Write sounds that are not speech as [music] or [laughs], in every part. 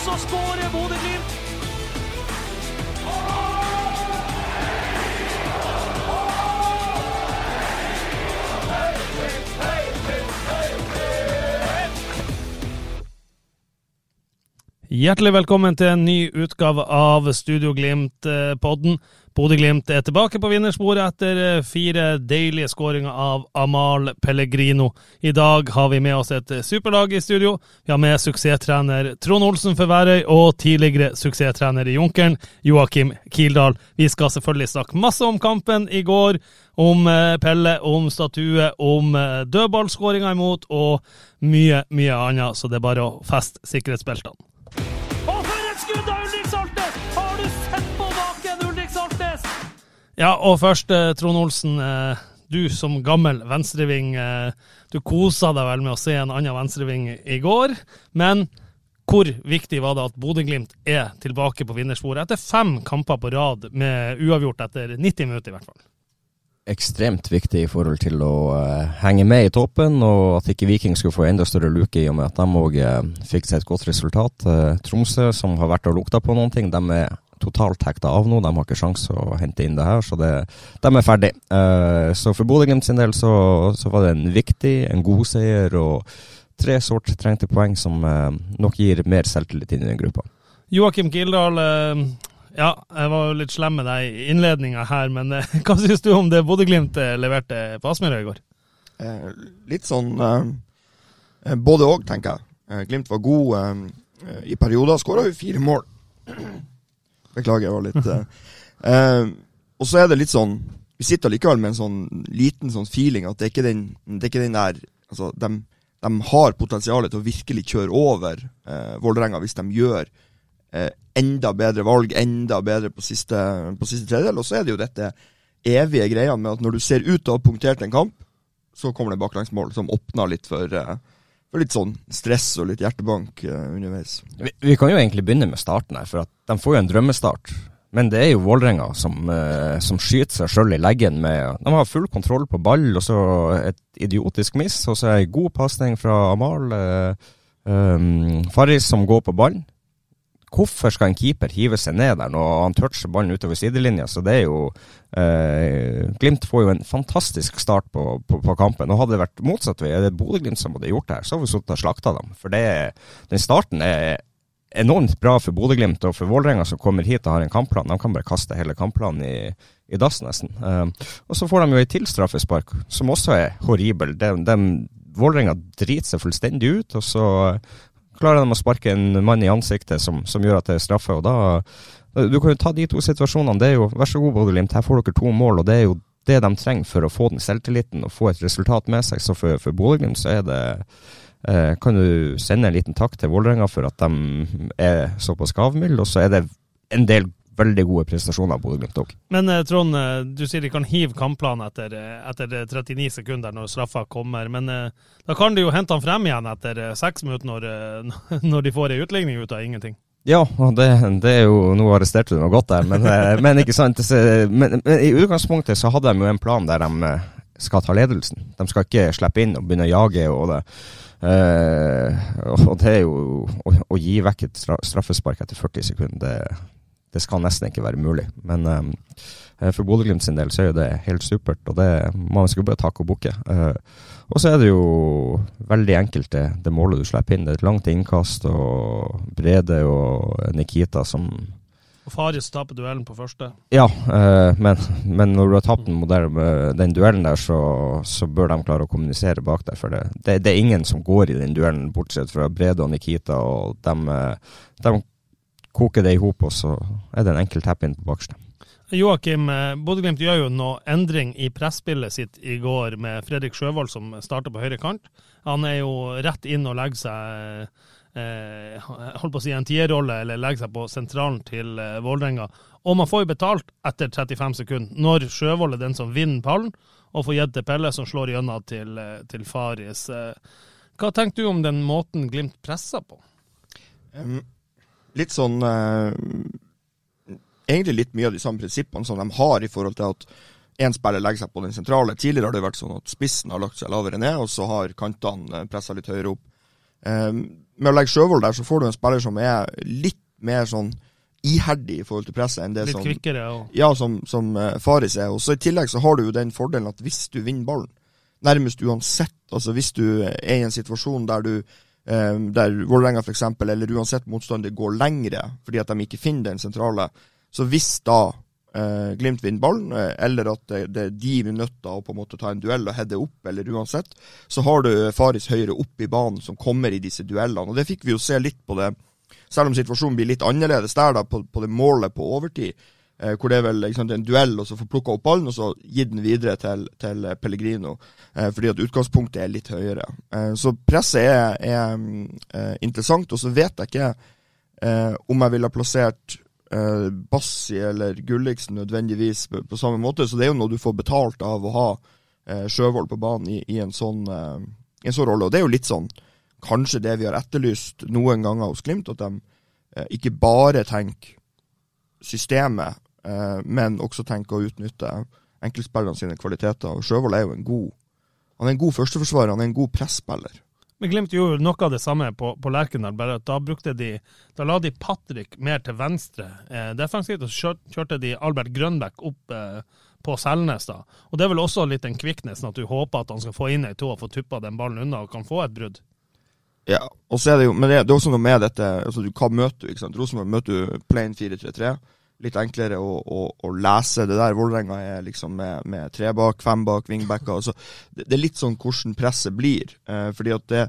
Og så skårer Bodø-Glimt. Hjertelig velkommen til en ny utgave av Studio Glimt-podden. Bodø-Glimt er tilbake på vinnersporet etter eh, fire deilige skåringer av Amal Pellegrino. I dag har vi med oss et superlag i studio. Vi har med suksesstrener Trond Olsen for Værøy og tidligere suksesstrener i Junkeren, Joakim Kildahl. Vi skal selvfølgelig snakke masse om kampen i går, om eh, Pelle, om statue, om eh, dødballskåringa imot og mye, mye annet. Så det er bare å feste sikkerhetsbeltene. Ja, og først, eh, Trond Olsen. Eh, du som gammel venstreving, eh, du kosa deg vel med å se en annen venstreving i går. Men hvor viktig var det at Bodø-Glimt er tilbake på vinnersporet etter fem kamper på rad med uavgjort etter 90 minutter, i hvert fall? ekstremt viktig i forhold til å uh, henge med i toppen, og at ikke Viking skulle få enda større luke i og med at de òg fikk seg et godt resultat. Uh, Tromsø, som har vært og lukta på noen ting, de er totalt hekta av nå. De har ikke sjanse å hente inn det her, så det, de er ferdig. Uh, så for Bodø-Glimt sin del så, så, var det en viktig, en god seier og tre sårt trengte poeng som uh, nok gir mer selvtillit inn i den gruppa. Joakim Kildahl, eh, ja, jeg var jo litt slem med deg i innledninga her, men [laughs] hva syns du om det Bodø-Glimt leverte på Aspmyra i går? Eh, litt sånn eh, både òg, tenker jeg. Eh, Glimt var god eh, i perioder. Skåra jo fire mål. [clears throat] Beklager, jeg var litt eh, eh, Og så er det litt sånn Vi sitter likevel med en sånn liten sånn feeling at det er ikke den, det er ikke den der Altså, de, de har potensialet til å virkelig kjøre over eh, Vålerenga hvis de gjør eh, enda bedre valg, enda bedre på siste, på siste tredjedel. Og så er det jo dette evige greia med at når du ser ut til å ha punktert en kamp, så kommer det baklengsmål som åpner litt for, eh, for litt sånn stress og litt hjertebank eh, underveis. Vi, vi kan jo egentlig begynne med starten her, for at de får jo en drømmestart. Men det er jo Vålerenga som, eh, som skyter seg sjøl i leggen med De har full kontroll på ball, og så et idiotisk miss, og så ei god pasning fra Amal. Eh, um, Farris som går på ballen. Hvorfor skal en keeper hive seg ned der når han toucher ballen utover sidelinja? Så det er jo eh, Glimt får jo en fantastisk start på, på, på kampen. Og hadde det vært motsatt er det Bodø-Glimt som hadde gjort det her, så hadde vi sittet og slakta dem. For det, den starten er enormt bra for Bodø-Glimt og for Vålerenga som kommer hit og har en kampplan. De kan bare kaste hele kampplanen i, i dass, nesten. Eh, og så får de jo ei til straffespark, som også er horribel. De, Vålerenga driter seg fullstendig ut, og så klarer de å sparke en mann i ansiktet som, som gjør at det er straffe. og da Du kan jo ta de to situasjonene. det er jo, Vær så god, Bodø-Glimt, her får dere to mål. og Det er jo det de trenger for å få den selvtilliten og få et resultat med seg. Så for, for Bodø-Glimt så er det eh, Kan du sende en liten takk til Vålerenga for at de er såpass gavmilde, og så er det en del veldig gode prestasjoner Bodø-Glimt òg. Men eh, Trond, eh, du sier de kan hive kampplanen etter, eh, etter eh, 39 sekunder når straffa kommer. Men da kan de jo hente han frem igjen etter seks minutter når, [laughs] når de får ei utligning ut av ingenting. Ja, det, det er jo Nå arresterte du noe godt der, men, men ikke sant. Men, men i utgangspunktet så hadde de jo en plan der de skal ta ledelsen. De skal ikke slippe inn og begynne å jage. og det Uh, og det er jo å, å gi vekk et straffespark etter 40 sekunder, det, det skal nesten ikke være mulig. Men eh, for Bodø-Glimt sin del så er jo det helt supert, og det man skulle bare takke og bukke. Uh, og så er det jo veldig enkelt det, det målet du slipper inn. Det er et langt innkast, og Brede og Nikita som Og Faris taper duellen på første. Ja, eh, men, men når du har tapt den, duellen der, så, så bør de klare å kommunisere bak der. For det, det, det er ingen som går i den duellen, bortsett fra Brede og Nikita, og de, de koker det i hop, og så er det en enkel tap inn på bakerste. Joakim, eh, Bodø-Glimt gjør jo noe endring i presspillet sitt i går med Fredrik Sjøvold som starter på høyre kant. Han er jo rett inn og legger seg eh, holdt på å si en tierrolle, eller legger seg på sentralen til eh, Vålerenga. Og man får jo betalt etter 35 sekunder, når Sjøvold er den som vinner pallen, og får gitt til Pelle, som slår gjennom til, eh, til Faris. Eh, hva tenker du om den måten Glimt presser på? Um, litt sånn uh, Egentlig litt mye av de samme prinsippene som de har i forhold til at én spiller legger seg på den sentrale. Tidligere har det vært sånn at spissen har lagt seg lavere ned, og så har kantene pressa litt høyere opp. Um, med å legge Sjøvold der, så får du en spiller som er litt mer sånn iherdig i forhold til presset enn det litt som kvikkere ja. Ja, som, som Faris er. Og så I tillegg så har du jo den fordelen at hvis du vinner ballen, nærmest uansett, altså hvis du er i en situasjon der du der Vålerenga f.eks., eller uansett motstander, går lengre fordi at de ikke finner den sentrale, så hvis da eh, Glimt vinner ballen, uh, eller at det, det, de er nødt å på en måte ta en duell og heade opp, eller uansett, så har du Faris høyre opp i banen som kommer i disse duellene. Og det fikk vi jo se litt på det, selv om situasjonen blir litt annerledes der, da, på, på det målet på overtid. Eh, hvor det er vel sant, en duell, og så får plukka opp ballen og så gi den videre til, til Pellegrino. Eh, fordi at utgangspunktet er litt høyere. Eh, så presset er, er mm, interessant. Og så vet jeg ikke om jeg ville plassert Bassi eller Gulliksen nødvendigvis på, på, samme måte. Så det er jo noe du får betalt av å ha Sjøvold på banen i, i en, sånn, sånn rolle. Og det er jo litt sånn kanskje det vi har etterlyst noen ganger hos Glimt, at de ikke bare tenker systemet Eh, men også tenke å utnytte enkeltspillerne sine kvaliteter. Sjøvold er jo en god han er en god førsteforsvarer, han er en god presspiller. Men Glimt gjorde noe av det samme på, på Lerkendal, bare at da brukte de Da la de Patrick mer til venstre eh, defensivt, og så kjørte de Albert Grønbæk opp eh, på Selnes. da. Og Det er vel også litt den kvikknesen at du håper at han skal få inn ei to og få tuppa den ballen unna og kan få et brudd. Ja, og så er det jo, men det, det er også noe med dette altså du, Hva møter du? ikke sant? Rosenborg møter du plain 4-3-3 litt enklere å, å, å lese det der. Vålerenga er liksom med, med, tre bak, fem bak, wingbacker. Det, det, er litt sånn hvordan presset blir. Eh, fordi at det,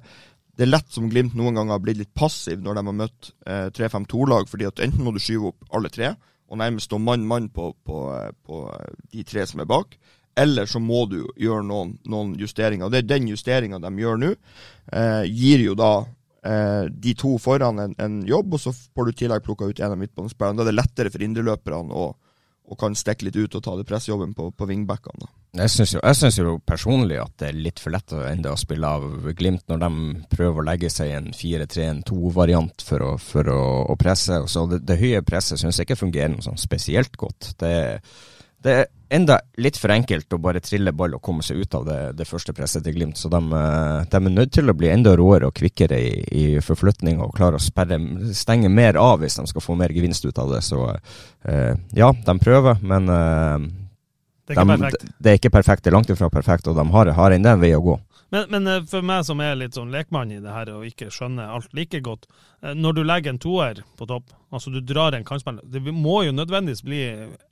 det, er lett som Glimt noen ganger har blitt litt passiv når de har møtt eh, 3-5-2-lag. fordi at enten må du skyve opp alle tre, og nærmest stå mann-mann på, på, på, de tre som er bak. Eller så må du gjøre noen, noen justeringer. Det er den justeringa de gjør nå. Eh, gir jo da eh, de to foran en, en, jobb, og så får du i tillegg plukka ut en av midtbanespillerne. Da er det lettere for indreløperne å og kan stikke litt ut og ta det pressjobben på, på wingbackene. Jeg syns jo, jo, personlig at det er litt for lett å ende å spille av Glimt når de prøver å legge seg i en 4-3-2-variant for, å, for å, å, presse. Så det, det høye presset syns jeg ikke fungerer noe sånn spesielt godt. Det er det er enda litt for enkelt å bare trille ball og komme seg ut av det, det første presset til Glimt. Så de, eh, de, er nødt til å bli enda råere og kvikkere i, i forflytning og klare å sperre, stenge mer av hvis de skal få mer gevinst ut av det. Så eh, ja, de prøver, men eh, det, er de, det, er ikke perfekt. Det er langt ifra perfekt, og de har, har enda en vei å gå. Men, men, eh, for meg som er litt sånn lekmann i det her og ikke skjønner alt like godt, eh, når du legger en toer på topp, altså du drar en kantspiller Det må jo nødvendigvis bli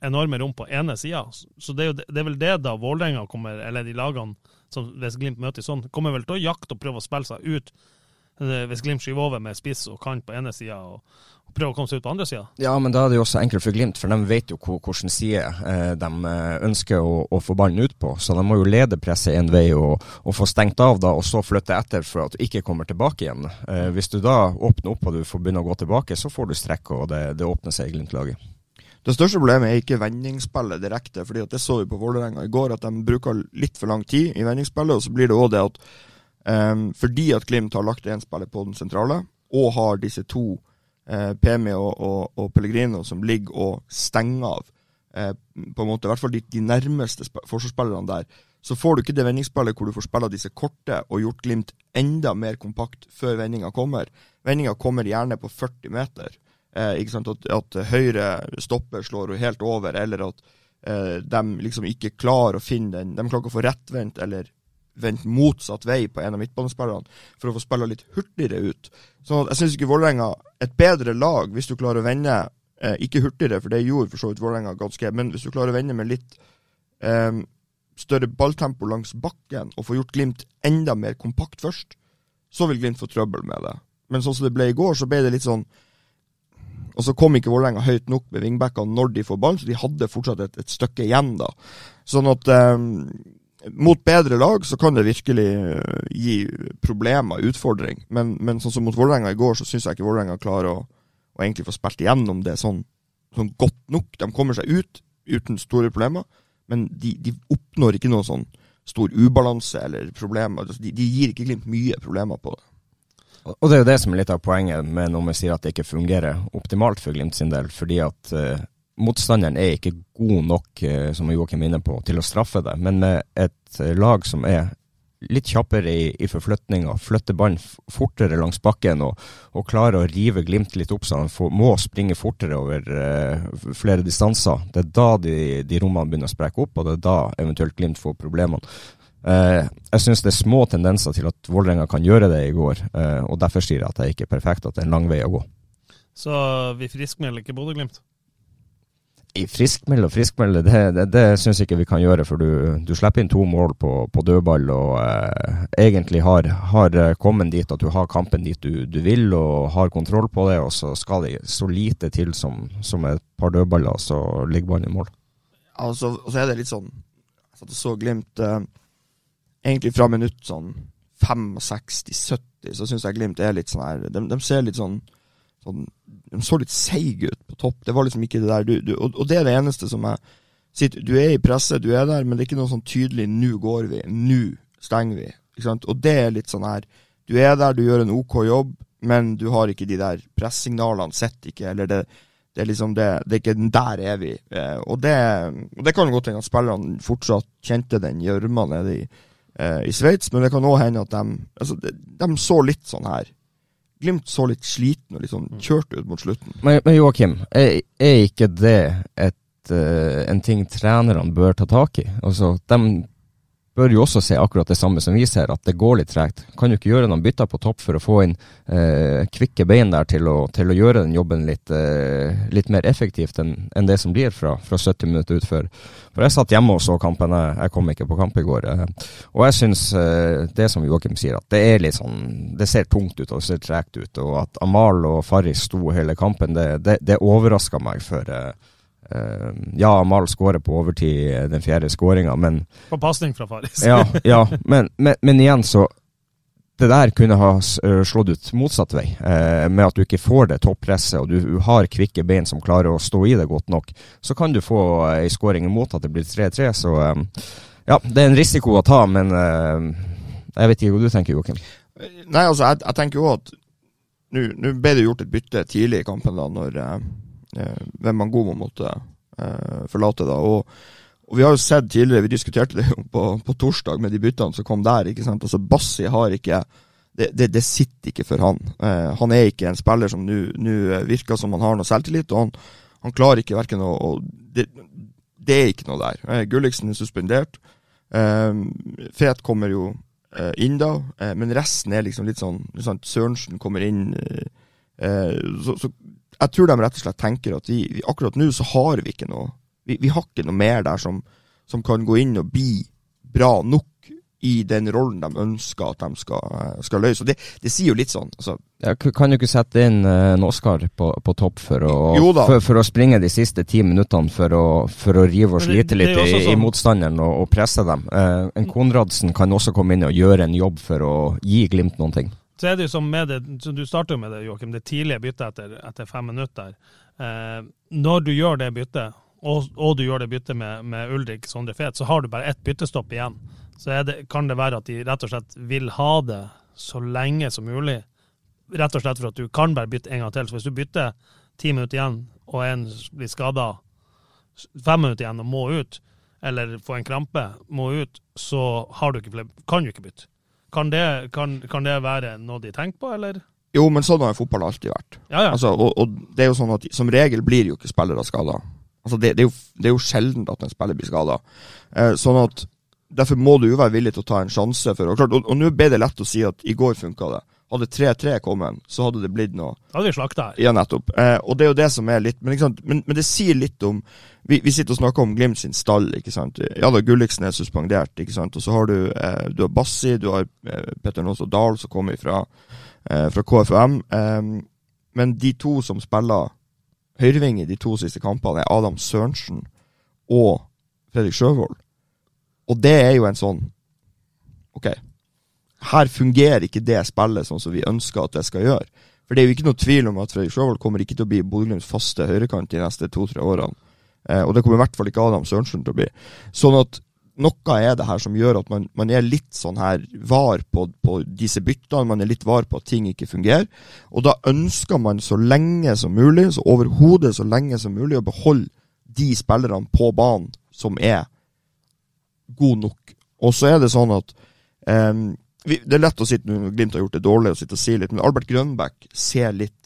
enorme rom på ene sida. Så det er, jo, det er vel det da Vålerenga kommer, eller de lagene som hvis Glimt møter sånn, kommer vel til å jakte og prøve å spille seg ut Eh, hvis Glimt skyver over med spiss og kant på ene sida og, og, prøver å komme seg ut på andre sida. Ja, men da er det jo også enkelt for Glimt, for de vet jo hvilken side eh, de eh, ønsker å, å, få ballen ut på. Så de må jo lede presset en vei og, og, få stengt av da, og så flytte etter for at du ikke kommer tilbake igjen. Eh, hvis du da åpner opp og du får begynne å gå tilbake, så får du strekk, og det, det åpner seg i Glimt-laget. Det største problemet er ikke vendingsspillet direkte, fordi det så vi på Vålerenga i går, at de bruker litt for lang tid i vendingsspillet. Og så blir det òg det at Um, fordi at Glimt har lagt én spiller på den sentrale, og har disse to, uh, Pemi og, og, og, Pellegrino, som ligger og stenger av eh, på en måte, i hvert fall de, de nærmeste forsvarsspillerne der, så får du ikke det vendingsspillet hvor du får spille disse korte og gjort Glimt enda mer kompakt før vendinga kommer. Vendinga kommer gjerne på 40 meter. Eh, ikke sant? At, at høyre stopper slår helt over, eller at de liksom ikke klarer å finne den De klarer ikke å få rettvendt eller vendt motsatt vei på en av midtbanespillerne for å få spille litt hurtigere ut. Så jeg syns ikke Vålerenga Et bedre lag, hvis du klarer å vende eh, Ikke hurtigere, for det gjorde for så vidt Vålerenga ganske, men hvis du klarer å vende med litt eh, større balltempo langs bakken og få gjort Glimt enda mer kompakt først, så vil Glimt få trøbbel med det. Men sånn som det ble i går, så ble det litt sånn Og så kom ikke Vålerenga høyt nok med vingbackene når de får ballen, så de hadde fortsatt et, et stykke igjen da. Sånn at eh, mot bedre lag så kan det virkelig eh, gi problemer, utfordring. Men, men sånn som mot Vålerenga i går, så syns jeg ikke Vålerenga klarer å, å, egentlig få spilt igjennom det sånn, sånn, godt nok. De kommer seg ut uten store problemer, men de, de oppnår ikke noe sånn stor ubalanse eller problemer. Altså, de, de gir ikke Glimt mye problemer på det. Og det er jo det som er litt av poenget med når vi sier at det ikke fungerer optimalt for Glimt sin del. Fordi at uh, motstanderen er ikke god nok, uh, som Joakim er inne på, til å straffe det. Men med et uh, lag som er litt kjappere i, i forflytninga, flytter ballen fortere langs bakken og, og, klarer å rive Glimt litt opp så han får, må springe fortere over flere distanser. Det er da de, de rommene begynner å sprekke opp, og det er da eventuelt Glimt får problemene. Uh, jeg syns det er små tendenser til at Vålerenga kan gjøre det i går, uh, og derfor sier jeg at det er ikke perfekt, at det er en lang vei å gå. Så vi friskmelder ikke Bodø-Glimt? I friskmelde og friskmelde, det, det, det syns ikke vi kan gjøre. For du, du slipper inn to mål på, på dødball og eh, egentlig har, har, kommet dit at du har kampen dit du, du, vil og har kontroll på det, og så skal det så lite til som, som et par dødballer, så ligger ballen i mål. Altså, og så er det litt sånn Jeg satt og så Glimt egentlig fra minutt sånn 65-70, så syns jeg Glimt er litt sånn her de, de, ser litt sånn, sånn De så litt seige ut på topp. Det var liksom ikke det der du, du, og, og, det er det eneste som jeg sier Du er i presse, du er der, men det er ikke noe sånn tydelig 'nå går vi', 'nå stenger vi'. Og det er litt sånn her Du er der, du gjør en OK jobb, men du har ikke de der pressignalene, sett ikke, eller det det er liksom det, det er ikke Der er vi. Eh, og, det, og det kan godt hende at spillerne fortsatt kjente den gjørma nede i eh, i Sveits, men det kan òg hende at de, altså, de, de så litt sånn her Glimt så litt sliten og litt sånn kjørt ut mot slutten. Men, men Joakim, er, er, ikke det et, uh, en ting trenerne bør ta tak i? Altså, de bør jo også se akkurat det samme som vi ser, at det går litt tregt. Kan jo ikke gjøre noen bytter på topp for å få inn eh, kvikke bein der til å, til å, gjøre den jobben litt, eh, litt mer effektivt enn en det som blir fra, fra 70 minutter utfør? For jeg satt hjemme og så kampen, jeg, jeg kom ikke på kamp i går. Eh, og jeg syns eh, det som Joakim sier, at det er litt sånn Det ser tungt ut og det ser tregt ut. Og at Amal og Farris sto hele kampen, det, det, det overraska meg for eh, ja, Amal skårer på overtid eh, den fjerde skåringa, men På pasning fra Faris. ja, ja [laughs] men, men, men, igjen, så Det der kunne ha uh, slått ut motsatt vei, uh, med at du ikke får det toppresset, og du har kvikke bein som klarer å stå i det godt nok. Så kan du få ei skåring imot at det blir 3-3, så ja, det er en risiko å ta, men jeg vet ikke hva du tenker, Joakim? Nei, altså, jeg, jeg tenker jo at nå ble det gjort et bytte tidlig i kampen, da, når eh, må måtte eh, forlate. da, og, og, Vi har jo sett tidligere, vi diskuterte det [laughs] jo på, på torsdag med de byttene som kom der. ikke sant, altså Bassi har ikke det, det, det sitter ikke for han. Eh, han er ikke en spiller som nå virker som han har noe selvtillit. og han, han klarer ikke verken å det, det, er ikke noe der. Eh, Gulliksen er suspendert. Eh, Fet kommer jo eh, inn da, men resten er liksom litt sånn, sånn Sørensen kommer inn. Så, så, jeg tror de rett og slett tenker at vi, vi akkurat nå så har vi ikke noe Vi, vi har ikke noe mer der som, som, kan gå inn og bli bra nok i den rollen de ønsker at de skal, skal løse. Og det, det, sier jo litt sånn altså. ja, Kan du ikke sette inn uh, en Oscar på, på topp for å, for, for, å springe de siste ti minuttene for å, for å rive og slite litt i, sånn. i, motstanderen og, og, presse dem? Eh, en Konradsen kan også komme inn og gjøre en jobb for å gi Glimt noen ting så er det jo som med det, Du starter jo med det, Joakim, det tidlige byttet etter, etter fem minutter. Eh, når du gjør det byttet, og, og, du gjør det byttet med, med Ulrik Sondre Fet, så har du bare ett byttestopp igjen. Så det, kan det være at de rett og slett vil ha det så lenge som mulig. Rett og slett for at du kan bare bytte en gang til. Så hvis du bytter ti minutter igjen, og en blir skada fem minutter igjen og må ut, eller få en krampe, må ut, så du ikke, kan du ikke bytte. Kan det, kan, kan det, være noe de tenker på, eller? Jo, men sånn har jo fotball alltid vært. Ja, ja. Altså, og, og, det er jo sånn at Som regel blir jo ikke spillere skada. Altså, det, det, er jo, det er jo sjelden at en spiller blir skada. Eh, sånn at Derfor må du jo være villig til å ta en sjanse. for Og, klart, og, og nå ble det lett å si at i går funka det. Hadde 3-3 kommet, så hadde det blitt noe. Da hadde vi slakta her. Ja, nettopp. Eh, og det er jo det som er litt men, men, men, det sier litt om vi, vi, sitter og snakker om Glimt sin stall, ikke sant. Ja da, Gulliksen er suspendert, ikke sant. Og så har du, eh, du har Bassi, du har eh, Petter Nås og Dahl som kommer fra, eh, fra KFUM. Eh, men de to som spiller høyreving i de to siste kampene er Adam Sørensen og Fredrik Sjøvold. Og det er jo en sånn Ok, her fungerer ikke det spillet sånn som vi ønsker at det skal gjøre. For det er jo ikke noe tvil om at Fredrik Sjøvold kommer ikke til å bli Bodø-Glimts faste høyrekant de neste to-tre årene. Eh, og det kommer i hvert fall ikke Adam Sørensen til å bli. Sånn at noe er det her som gjør at man, man er litt sånn her var på, på, disse byttene, man er litt var på at ting ikke fungerer. Og da ønsker man så lenge som mulig, så overhodet så lenge som mulig, å beholde de spillerne på banen som er god nok. Og så er det sånn at um, Det er lett å sitte når Glimt har gjort det dårlig, og sitte og si litt, men Albert Grønbæk ser litt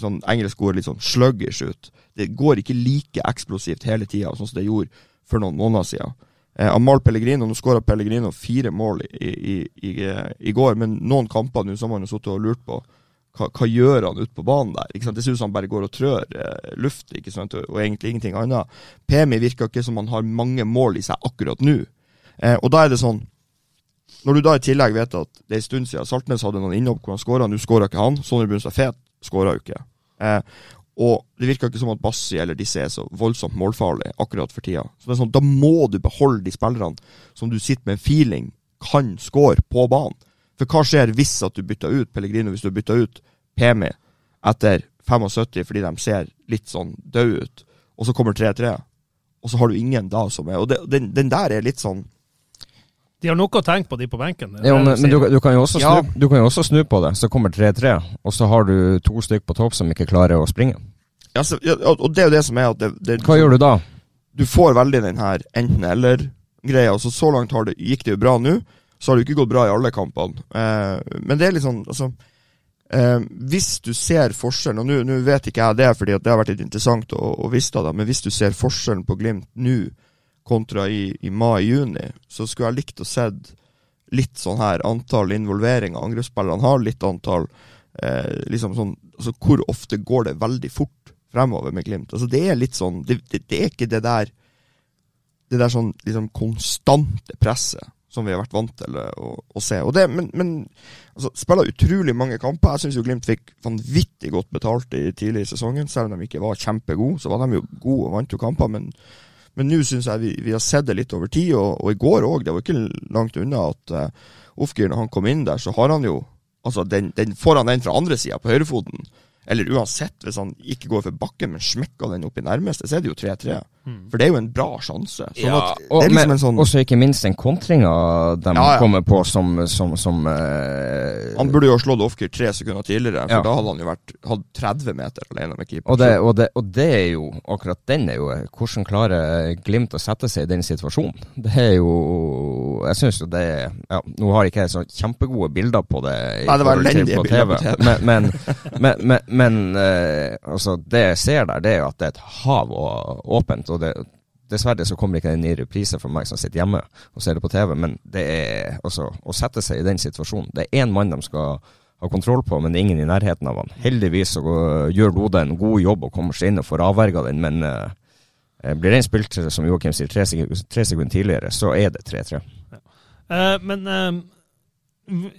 sånn engelsk ord litt sånn sluggish ut. Det går ikke like eksplosivt hele tida, sånn som det gjorde for noen måneder siden. Eh, Amal Pellegrino, nå skåra Pellegrino fire mål i, i, i, i, går, men noen kamper nå som han har sittet og lurt på hva, hva gjør han ute på banen der? Ikke sant? Det ser ut som han bare går og trør eh, luft, ikke sant? Og, og, egentlig ingenting annet. PMI virker ikke som han har mange mål i seg akkurat nå. Eh, og da er det sånn Når du da i tillegg vet at det er en stund siden Saltnes hadde noen innhopp hvor han skåra, nå skåra ikke han. Sonny Brunstad Fet skåra jo ikke. Eh, og det virker ikke som at Bassi eller disse er så voldsomt målfarlige akkurat for tida. Så det er sånn, Da må du beholde de spillerne som du sitter med en feeling kan score på banen. For hva skjer hvis at du bytter ut Pellegrino, hvis du bytter ut Pemi etter 75 fordi de ser litt sånn døde ut, og så kommer 3-3, og så har du ingen da som er Og det, den, den der er litt sånn de har noe å tenke på, de på benken. Ja, men, men du, du, kan snu, ja. du, kan jo også snu, på det. Så kommer 3-3, og så har du to stykker på topp som ikke klarer å springe. Ja, så, ja, og det er jo det som er at det, det, Hva gjør du da? Du får veldig den her enten-eller-greia. Altså, så langt det, gikk det jo bra nå. Så har det jo ikke gått bra i alle kampene. Eh, men det er litt sånn altså, eh, Hvis du ser forskjellen, og nå vet ikke jeg det, fordi det har vært litt interessant å, å visste det, men hvis du ser forskjellen på Glimt nå kontra i, i mai-juni, så skulle jeg likt å sett litt sånn her antall involveringer angrepsspillerne har, litt antall eh, liksom sånn, altså Hvor ofte går det veldig fort fremover med Glimt? Altså Det er litt sånn Det, det, det er ikke det der Det der sånn liksom konstante presset som vi har vært vant til å, å se. Og det, men, men altså, spiller utrolig mange kamper. Jeg syns Glimt fikk vanvittig godt betalt i tidlig i sesongen. Selv om de ikke var kjempegode, så var de jo gode og vant jo kamper. Men men nå syns jeg vi, vi, har sett det litt over tid, og, og i går òg. Det var ikke langt unna at uh, Ofgir, når han kom inn der, så har han jo Altså, den, den får han den fra andre sida, på høyrefoten. Eller uansett, hvis han ikke går for bakken, men smekker den opp i nærmeste, så er det jo 3-3. Mm. For det er jo en bra sjanse. Sånn ja, og, liksom sånn også ikke minst den kontringa de ja, ja. kommer på som, som, som uh, Han burde jo ha slått Ofker tre sekunder tidligere, for da hadde han jo vært hatt 30 meter alene med keeper. Og det, og, det, og det, er jo akkurat den er jo Hvordan klarer Glimt å sette seg i den situasjonen? Det er jo Jeg syns jo det er ja, Nå har jeg ikke så kjempegode bilder på det, Nei, det var elendige bilder på TV. Men, men, men, men uh, altså, det jeg ser der, det er jo at det er et hav og åpent. og det, Dessverre så kommer ikke den i reprise for meg som sitter hjemme og ser det på TV, men det er altså å sette seg i den situasjonen. Det er én mann de skal ha kontroll på, men det er ingen i nærheten av han. Heldigvis så gjør Lode en god jobb og kommer seg inn og får avverga den, men eh, blir den spilt, som Joakim sier, tre, tre sekunder tidligere, så er det 3-3. Ja. Eh, men uh,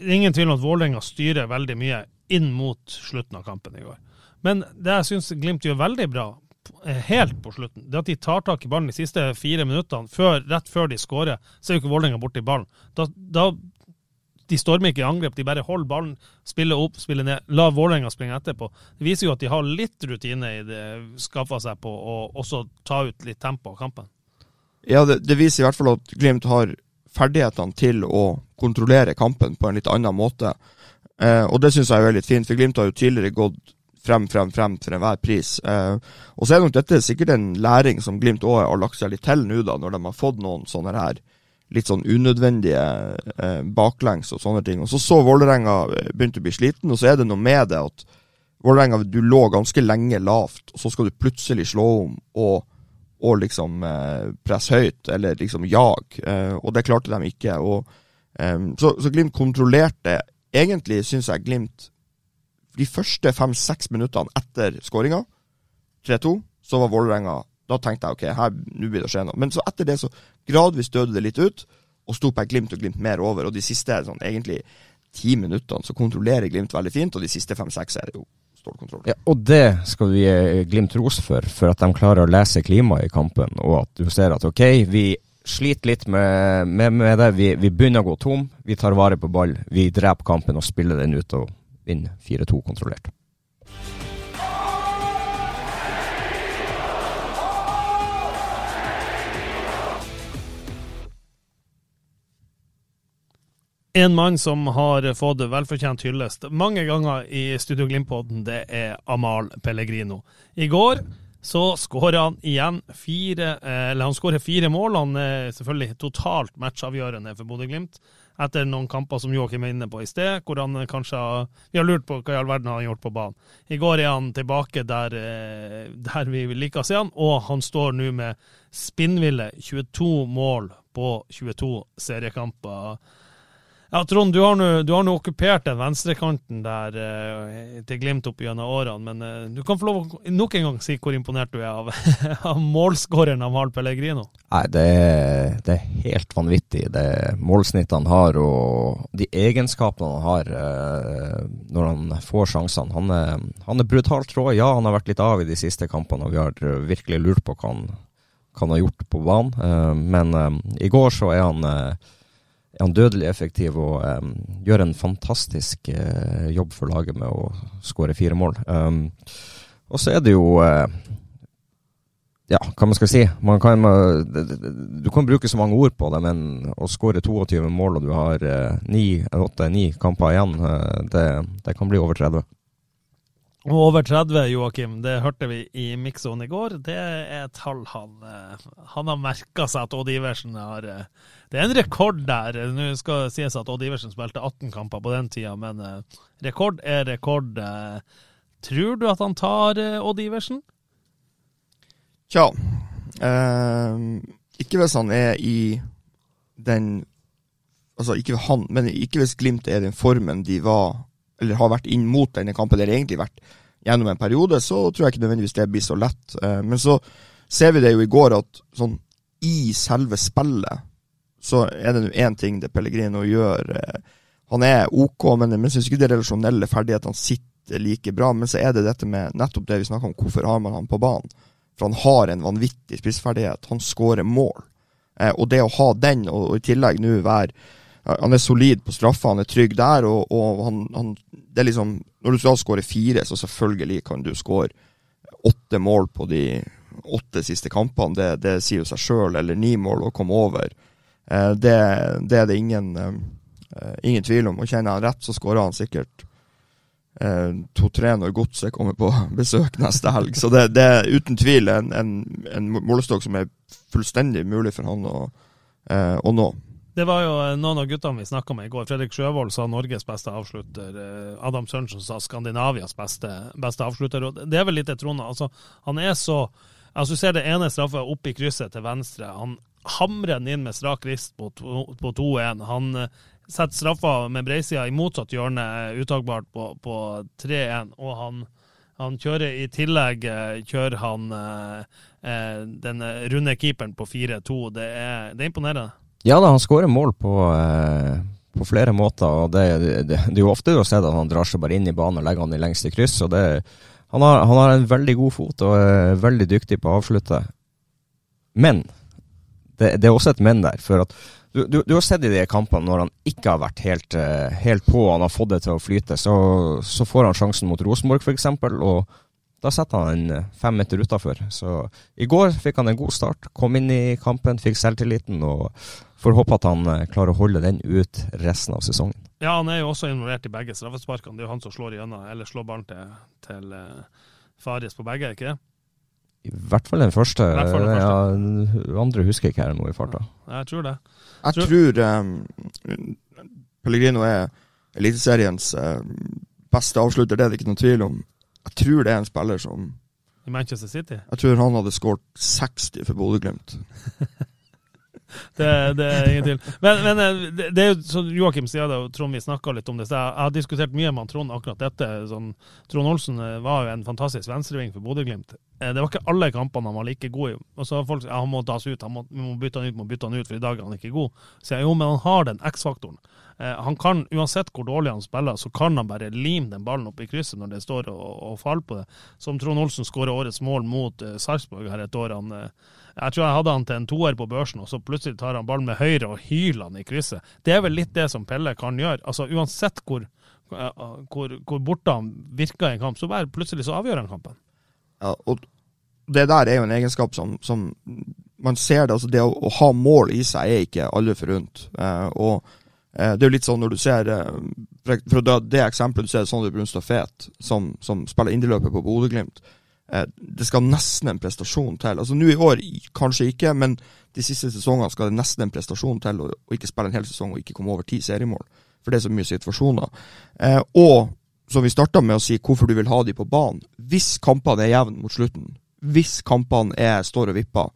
ingen tvil om at Vålerenga styrer veldig mye inn mot slutten av kampen i går. Men det jeg syns Glimt gjør veldig bra, Eh, helt på slutten. Det at de tar tak i ballen de siste fire minuttene, før, rett før de skårer, så er jo ikke Vålerenga borti ballen. Da, da, de stormer ikke i angrep, de bare holder ballen, spiller opp, spiller ned. La Vålerenga springe etterpå. Det viser jo at de har litt rutine i det, skaffa seg på å også ta ut litt tempo av kampen. Ja, det, det viser i hvert fall at Glimt har ferdighetene til å kontrollere kampen på en litt annen måte. Eh, og det syns jeg er veldig fint, for Glimt har jo tidligere gått frem, frem, frem for enhver pris. Eh, og så er nok dette sikkert en læring som Glimt òg har lagt seg litt til nå, da, når de har fått noen sånne her litt sånn unødvendige eh, baklengs og sånne ting. Og så så Vålerenga eh, begynte å bli sliten, og så er det noe med det at Vålerenga, du lå ganske lenge lavt, og så skal du plutselig slå om og, og liksom eh, presse høyt, eller liksom jag. Eh, og det klarte de ikke. Og, eh, så, så Glimt kontrollerte Egentlig syns jeg Glimt de første fem-seks minuttene etter skåringa, 3-2, så var Vålerenga Da tenkte jeg ok, her, nå blir det å skje noe. Men så etter det så gradvis døde det litt ut, og sto på Glimt og Glimt mer over. Og de siste sånn, egentlig ti minuttene så kontrollerer Glimt veldig fint, og de siste fem-seks er det jo stålkontroll. Ja, og det skal vi gi Glimt ros for, for at de klarer å lese klimaet i kampen, og at du ser at OK, vi sliter litt med, med, med det. Vi, vi, begynner å gå tom. Vi tar vare på ball. Vi dreper kampen og spiller den ut og vinner 4-2 kontrollert. En mann som har fått velfortjent hyllest mange ganger i Studio Glimt-podden, det er Amal Pellegrino. I går så skårer han igjen fire Eller han skårer fire mål. Han er selvfølgelig totalt matchavgjørende for Bodø-Glimt. Etter noen kamper som Joakim er inne på i sted, hvor han kanskje har, Vi har lurt på hva i all verden han har gjort på banen. I går er han tilbake der, eh, der vi liker å se han, og han står nå med spinnville 22 mål på 22 seriekamper. Ja, Trond, du har nå okkupert den venstrekanten der eh, til Glimt opp gjennom årene, men eh, du kan få lov å nok en gang si hvor imponert du er av, [laughs] av målskåreren av Mal Pellegrino. Nei, det er, det er helt vanvittig, det målsnittet han har og de egenskapene han har eh, når han får sjansene. Han er, han er brutalt rå. Ja, han har vært litt av i de siste kampene, og vi har eh, virkelig lurt på hva han, kan ha gjort på banen. Eh, men eh, i går så er han er han dødelig effektiv og um, gjør en fantastisk uh, jobb for laget med å skåre fire mål. Um, og så er det jo uh, Ja, hva man skal si. Man kan, uh, du kan bruke så mange ord på det, men å skåre 22 mål og du har åtte-ni kamper igjen, det, det, kan bli over 30. Og over 30, Joakim, det hørte vi i Mikson i går. Det er tall han, han har merka seg at Odd Iversen har det er en rekord der. Nå skal det sies at Odd Iversen spilte 18 kamper på den tida, men uh, rekord er rekord. Uh, tror du at han tar uh, Odd Iversen? Tja Ikke hvis han er i den Altså, ikke han, men ikke hvis Glimt er i den formen de var, eller har vært inn mot denne kampen, eller egentlig vært gjennom en periode, så tror jeg ikke nødvendigvis det blir så lett. men så ser vi det jo i går at sånn i selve spillet så er det én ting det Pellegrino gjør. Eh, han er OK, men jeg syns ikke de relasjonelle ferdighetene sitter like bra. Men så er det dette med nettopp det vi snakker om, hvorfor har man han på banen? For han har en vanvittig spissferdighet. Han skårer mål. Eh, og det å ha den, og, i tillegg nå være Han er solid på straffa, han er trygg der, og, og han, han, Det er liksom Når du skal skåre fire, så selvfølgelig kan du skåre åtte mål på de åtte siste kampene. Det, det sier jo seg sjøl. Eller ni mål og komme over. Eh, det, det, er det ingen, eh, ingen tvil om. Og kjenner han rett, så skårer han sikkert eh, to-tre når godset kommer på [laughs] besøk neste helg. Så det, det er uten tvil en, en, en målestokk som er fullstendig mulig for han å, å nå. Det var jo noen av guttene vi snakka med i går. Fredrik Sjøvold sa Norges beste avslutter. Adam Sørensen sa Skandinavias beste, beste avslutter. Og det er vel litt det Trond altså, Han er så Altså, Du ser det ene straffa opp i krysset til venstre. Han hamrer den inn med strak rist på 2-1. Han eh, setter straffa med breisida i motsatt hjørne, uttakbart på, på 3-1. Og han, han, kjører i tillegg eh, kjører han eh, den runde keeperen på 4-2. Det, det, er imponerende. Ja da, han skårer mål på, eh, på flere måter. og det, det, det, er jo ofte å se at han drar seg bare inn i banen og legger han i lengste kryss. og det han har, han har en veldig god fot og er veldig dyktig på å avslutte. Men det, det, er også et men der. for at du, du, du har sett i de kampene når han ikke har vært helt, uh, helt på, han har fått det til å flyte, så, så får han sjansen mot Rosenborg f.eks., og da setter han en eh, fem meter utafor. Så i går fikk han en god start, kom inn i kampen, fikk selvtilliten, og får håpe at han uh, klarer å holde den ut resten av sesongen. Ja, han er jo også involvert i begge straffesparkene. Det er jo han som slår igjennom, eller slår ballen til, til Fares på begge, ikke det? I hvert fall den første. Fall den første. Ja, andre husker jeg ikke her nå i farta. Ja, jeg tror det. Jeg tror, tror um, Pellegrino er Eliteseriens uh, beste avslutter, det er det ikke noen tvil om. Jeg tror det er en spiller som I Manchester City? Jeg tror han hadde skåret 60 for Bodø-Glimt. [laughs] det, det er ingen tvil. Men, men eh, det, er jo som Joakim sier det, og Trond, vi snakka litt om det. Så jeg, jeg har diskutert mye med Trond akkurat dette. Sånn, Trond Olsen eh, var jo en fantastisk venstreving for Bodø-Glimt. Eh, Det var ikke alle kampene han var like god i. Og så har folk sagt ja, han må tas ut, han må, må bytte han ut, må bytte han ut, for i dag er han ikke god. Så jeg, jo, men han har den X-faktoren. Han kan, Uansett hvor dårlig han spiller, så kan han bare lime den ballen opp i krysset når det står og, og faller på det. Som Trond Olsen skårer årets mål mot uh, Sarpsborg her et år. Han, eh, jeg tror jeg hadde han til en toer på børsen, og så plutselig tar han ballen med høyre og hyler han i krysset. Det er vel litt det som Pelle kan gjøre. Altså Uansett hvor, eh, hvor, hvor borte han virker i en kamp, så bare plutselig så avgjør han kampen. Ja, og det der er jo en egenskap som, som man ser det. altså Det å, å ha mål i seg er ikke alle forunt. Eh, og eh, det er jo litt sånn når du ser eh, For å dra det eksempelet du ser Sondre Brunstad Fet, som, som spiller indreløper på Bodø-Glimt. Eh, det skal nesten en prestasjon til. Altså Nå i år kanskje ikke, men de siste sesongene skal det nesten en prestasjon til å, ikke spille en hel sesong og ikke komme over ti seriemål. For det er så mye situasjoner. Eh, og som vi starta med å si, hvorfor du vil ha de på banen. Hvis kampene er jevne mot slutten, hvis kampene er, står og vipper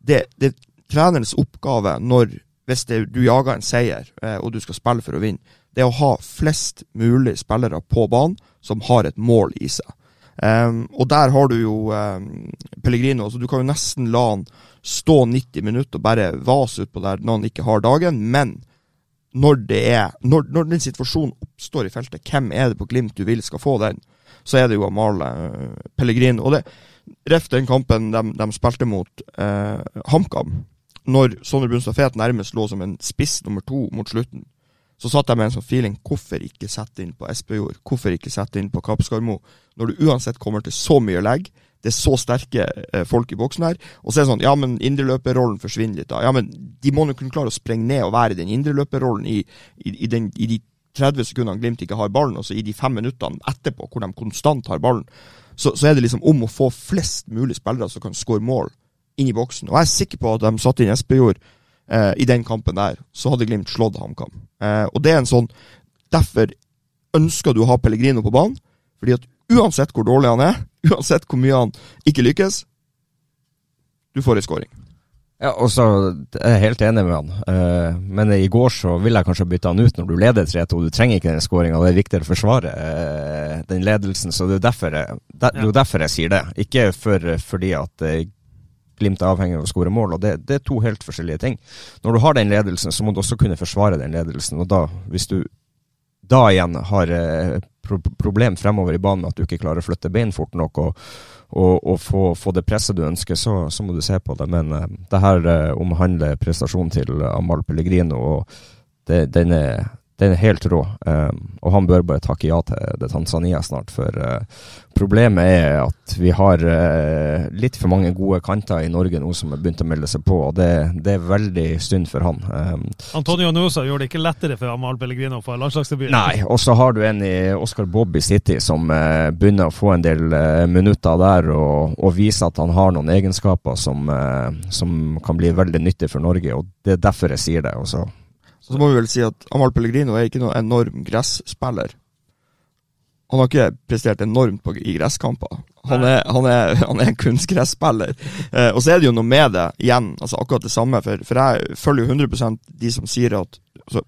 Det, det er trenerens oppgave når hvis det, du jager en seier eh, og du skal spille for å vinne, det er å ha flest mulig spillere på banen som har et mål i seg. Ehm, og der har du jo um, Pellegrino. så du kan jo nesten la han stå 90 minutter og bare vase utpå der når han ikke har dagen, men når det er når, når den situasjonen oppstår i feltet, hvem er det på Glimt du vil skal få den? Så er det jo Amale uh, Pellegrino. Og det Ref den kampen de, de spilte mot uh, HamKam, når Sondre Brunstad Fet nærmest lå som en spiss nummer to mot slutten, så satt jeg med en sånn feeling hvorfor ikke sette inn på Espejord? Hvorfor ikke sette inn på Kappskarmo? Når du uansett kommer til så mye legg, det er så sterke eh, folk i boksen her, og så er det sånn Ja, men indreløperrollen forsvinner litt, da. Ja, men de må nå kunne klare å sprenge ned og være den indreløperrollen i, i, i, den, i de 30 sekundene Glimt ikke har ballen, og så i de fem minuttene etterpå, hvor de konstant har ballen, så, så er det liksom om å få flest mulig spillere som kan skåre mål inn i boksen. Og jeg er sikker på at de satte inn Espejord eh, i den kampen der, så hadde Glimt slått HamKam. Eh, og det er en sånn Derfor ønsker du å ha Pellegrino på banen, fordi at uansett hvor dårlig han er, [laughs] uansett hvor mye han ikke lykkes, du får ei scoring. Ja, og så er jeg helt enig med han. Uh, men i går så ville jeg kanskje bytte han ut når du leder 3-2. Du trenger ikke den skåringa, det er viktigere å forsvare uh, den ledelsen. Så det er derfor jeg, det, det er jo derfor jeg sier det. Ikke for, fordi at eh, Glimt er avhengig av å skåre mål. og det, det er to helt forskjellige ting. Når du har den ledelsen, så må du også kunne forsvare den ledelsen. og da, hvis du da igjen har eh, pro problem fremover i banen at du ikke klarer å flytte bein fort nok og, og, og få, få, det presset du ønsker, så, så, må du se på det. Men eh, det her eh, omhandler prestasjonen til Amal Pellegrino, og det, den, er, den, er, helt rå. Um, og han bør bare takke ja til det Tanzania snart, for uh, problemet er at vi har uh, litt for mange gode kanter i Norge nå som har begynt å melde seg på, og det, det er veldig synd for han. Um, Antonio Nusa gjorde det ikke lettere for Amal Pellegrino på landslagsdebuten. Nei, og så har du en i Oscar Bob i City som uh, begynner å få en del minutter der, og, og vise at han har noen egenskaper som, som kan bli veldig nyttig for Norge, og det er derfor jeg sier det. også. Så må vi vel si at Amal Pellegrino er ikke noen enorm gresspiller. Han har ikke prestert enormt på, i gresskamper. Han er, han er, han er en kunstgresspiller. Eh, og så er det jo noe med det, igjen, altså akkurat det samme. For, for jeg følger jo 100 de som sier at altså,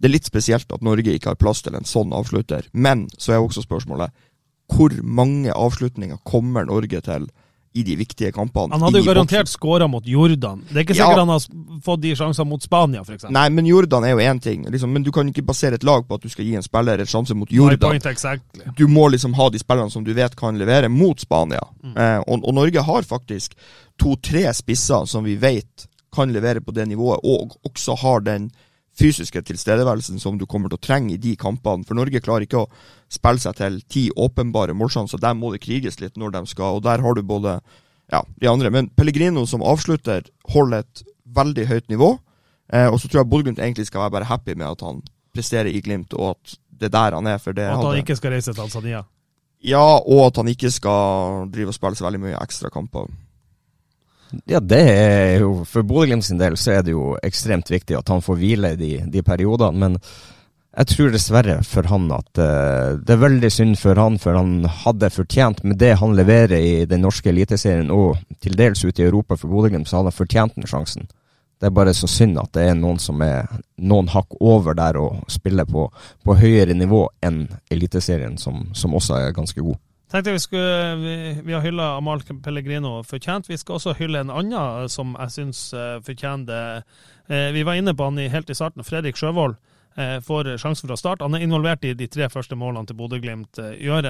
Det er litt spesielt at Norge ikke har plass til en sånn avslutter. Men så er også spørsmålet hvor mange avslutninger kommer Norge til i de viktige kampene. Han hadde jo garantert skåra mot Jordan. Det er ikke sikkert ja. han har fått de sjansene mot Spania, f.eks. Nei, men Jordan er jo én ting. Liksom, men du kan ikke basere et lag på at du skal gi en spiller en sjanse mot Jordan. Exactly. Du må liksom ha de spillerne som du vet kan levere mot Spania. Mm. Eh, og, og, Norge har faktisk to-tre spisser som vi vet kan levere på det nivået, og også har den fysiske tilstedeværelsen som du kommer til å trenge i de kampene. For Norge klarer ikke å spille seg til ti åpenbare målsjanser. Der må det kriges litt når de skal, og der har du både ja, de andre. Men Pellegrino som avslutter, holder et veldig høyt nivå. Eh, og så tror jeg Bodø-Glimt egentlig skal være bare happy med at han presterer i Glimt, og at det er der han er. For det og at han hadde... ikke skal reise til Tanzania? Ja, og at han ikke skal drive og spille så veldig mye ekstra kamper. Ja, det er jo For Bodø-Glimt sin del så er det jo ekstremt viktig at han får hvile i de, de periodene. Men jeg tror dessverre for han at uh, det er veldig synd for han, for han hadde fortjent med det han leverer i den norske eliteserien og til dels ute i Europa for Bodø-Glimt, så hadde han fortjent den sjansen. Det er bare så synd at det er noen som er noen hakk over der og spiller på, på høyere nivå enn Eliteserien, som, som også er ganske god. Tenkte Vi skulle, vi, vi har hylla Amal Pellegrino fortjent. Vi skal også hylle en annen som jeg syns fortjener det. Vi var inne på han helt i starten, Fredrik Sjøvold. Eh, får sjansen fra start. Han er involvert i de tre første målene til Bodø-Glimt. Eh, gjør,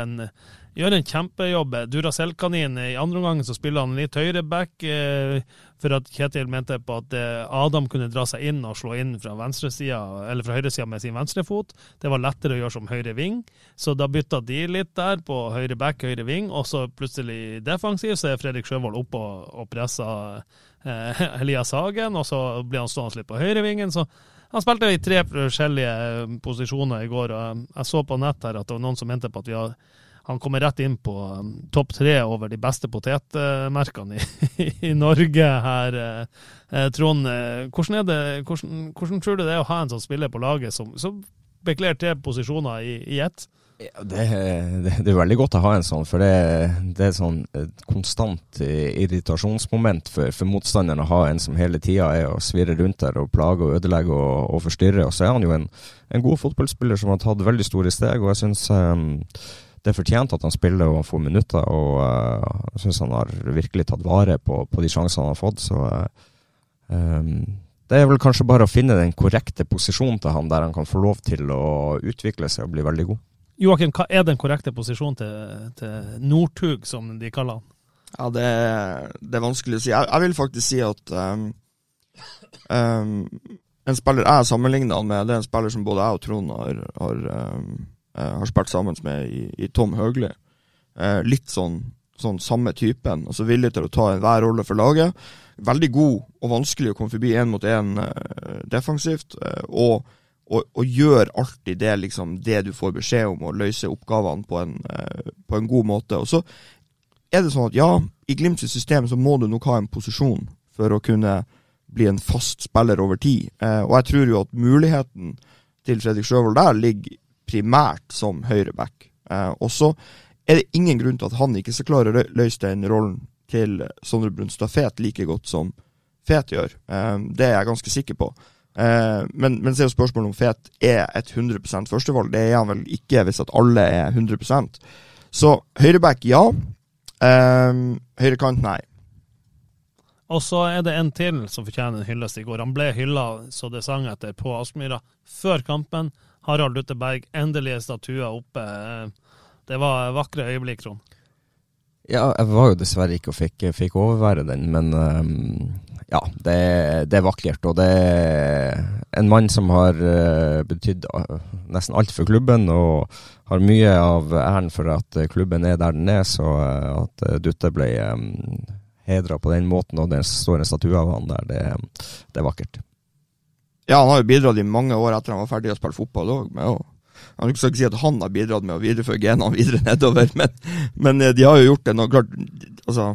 gjør, en kjempejobb. Duracell-kanin. I andre omgang så spiller han litt høyre back, for at Kjetil mente på at Adam kunne dra seg inn og slå inn fra eller fra høyresida med sin venstrefot. Det var lettere å gjøre som høyre ving, så da bytta de litt der på høyre back, høyre ving, og så plutselig defensiv, så er Fredrik Sjøvold oppe og, og presser eh, [laughs] Elias Hagen, og så blir han stående litt på høyrevingen. så han spilte i tre forskjellige eh, posisjoner i går. og Jeg så på nett her at det var noen som mente på at har, han kommer rett inn på um, topp tre over de beste potetmerkene i, [laughs] i Norge her. Eh, Trond, eh, hvordan, det, hvordan, hvordan, tror du det er å ha en sånn spiller på laget som, som bekler tre posisjoner i, i ett? Det, det, det, er veldig godt å ha en sånn, for det, det er sånn et konstant irritasjonsmoment for, for motstanderen å ha en som hele tida er å svirrer rundt der og plage og ødelegge og, og forstyrre. Og så er han jo en, en, god fotballspiller som har tatt veldig store steg, og jeg syns um, det er fortjent at han spiller og han får minutter. Og uh, jeg syns han har virkelig tatt vare på, på de sjansene han har fått. så uh, um, det er vel kanskje bare å finne den korrekte posisjonen til han, der han kan få lov til å utvikle seg og bli veldig god. Joakim, hva er den korrekte posisjonen til, til Northug, som de kaller han? Ja, det, det, er vanskelig å si. Jeg, jeg vil faktisk si at um, um, en spiller jeg sammenligner han med, det er en spiller som både jeg og Trond har, har, um, har spilt sammen med i, i Tom Høgli. Uh, litt sånn, sånn, samme typen. altså Villig til å ta enhver rolle for laget. Veldig god og vanskelig å komme forbi én mot én uh, defensivt. Uh, og og, og, gjør alltid det, liksom, det du får beskjed om, og løse oppgavene på en, eh, på en, god måte. Og så er det sånn at ja, i Glimts system så må du nok ha en posisjon for å kunne bli en fast spiller over tid. Eh, og jeg tror jo at muligheten til Fredrik Sjøvold der ligger primært som høyreback. Eh, og så er det ingen grunn til at han ikke skal klare å løse den rollen til Sondre Brunstad Fet like godt som Fet gjør. Eh, det er jeg ganske sikker på. Uh, men, men, så er jo spørsmålet om Fet er et 100 førstevalg. Det er han vel ikke hvis at alle er 100 Så høyreback, ja. Eh, høyrekant, nei. Og så er det en til som fortjener en hyllest i går. Han ble hylla så det sang etter på Aspmyra før kampen. Harald Lutteberg, endelige statuer oppe. Det var vakre øyeblikk, Trond. Ja, jeg var jo dessverre ikke og fikk, fikk overvære den, men um, ja, det, det, er vakkert. Og det er en mann som har uh, betydd uh, nesten alt for klubben, og har mye av æren for at klubben er der den er. Så uh, at Dutte ble um, hedra på den måten, og det står en statue av han der, det, det, er vakkert. Ja, han har jo bidratt i mange år etter han var ferdig å spille fotball òg, med å jeg skal ikke si at han har bidratt med å videreføre genene videre nedover, [laughs] men, men, eh, de har jo gjort det. Nå, klart, altså,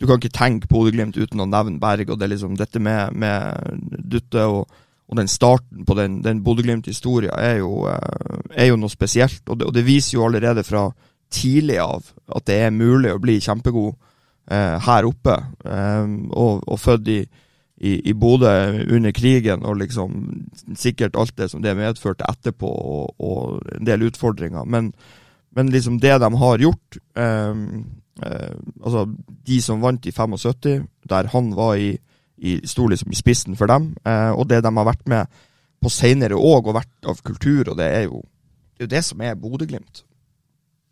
du kan ikke tenke Bodø-Glimt uten å nevne Berg. og det liksom Dette med, med Dutte og, og, den starten på den, den Bodø-Glimt-historia er, eh, er, jo noe spesielt. Og det, og det, viser jo allerede fra tidlig av at det er mulig å bli kjempegod eh, her oppe. Eh, og, og født i i, i Bodø under krigen, og liksom sikkert alt det som det medførte etterpå, og, og en del utfordringer. Men, men, liksom det de har gjort eh, eh, Altså, de som vant i 75, der han var i, i sto liksom i spissen for dem, eh, og det de har vært med på seinere òg, og vært av kultur, og det er jo det, er det som er Bodø-Glimt.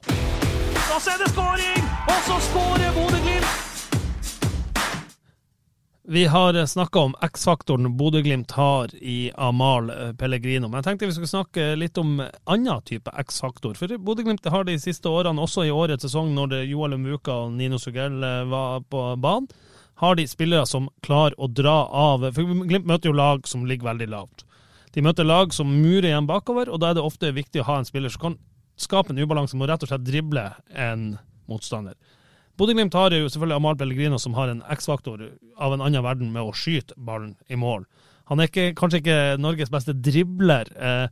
Så er det skåring! Og så skårer Bodø-Glimt! Vi har snakka om X-faktoren Bodø-Glimt har i Amal eh, Pellegrino. Men jeg tenkte vi skulle snakke litt om annen type X-faktor. For Bodø-Glimt har de siste årene, også i årets sesong, når Joel Muka og Nino Sugell eh, var på banen, har de spillere som klarer å dra av. For Glimt møter jo lag som ligger veldig lavt. De møter lag som murer igjen bakover, og da er det ofte viktig å ha en spiller som kan skape en ubalanse med å rett og slett drible en motstander. Bodø-Glimt har jo selvfølgelig Amal Pellegrino, som har en X-faktor av en annen verden med å skyte ballen i mål. Han er ikke, kanskje ikke Norges beste dribler. Eh,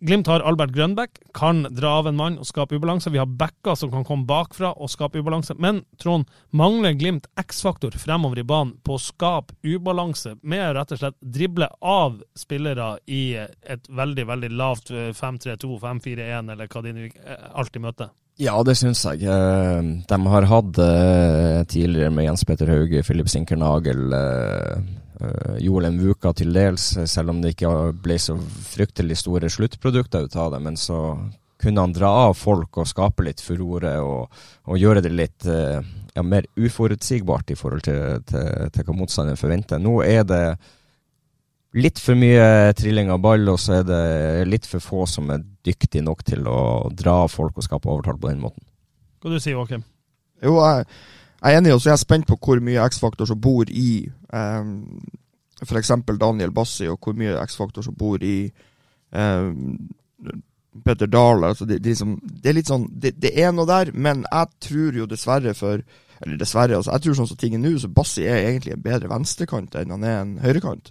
Glimt har Albert Grønbæk, kan dra av en mann og skape ubalanse. Vi har backer som kan komme bakfra og skape ubalanse. Men Trond, mangler Glimt X-faktor fremover i banen på å skape ubalanse med å rett og slett drible av spillere i et veldig, veldig lavt 5-3-2, 5-4-1, eller hva de alltid møter? Ja, det syns jeg. Eh, de har hatt eh, tidligere med Jens Petter Hauge, Filip Sinkernagel, eh, Joel Mvuka til dels, selv om det ikke ble så fryktelig store sluttprodukter ut av det. Men så kunne han dra av folk og skape litt furore og, og gjøre det litt ja, mer uforutsigbart i forhold til, til, til hva motstanderen forventer. Nå er det litt for mye trilling av ball, og så er det litt for få som er dyktige nok til å dra folk og skape overtall på den måten. Hva du sier du, Joakim? Jo, jeg, jeg, er enig, og så er jeg spent på hvor mye X-faktor som bor i um, f.eks. Daniel Bassi, og hvor mye X-faktor som bor i um, Petter Dahl. Altså det, det, liksom, det, er litt sånn det, det, er noe der, men jeg tror jo dessverre for Eller dessverre, altså, jeg tror sånn som ting er nå, så Bassi er egentlig en bedre venstrekant enn han er en høyrekant.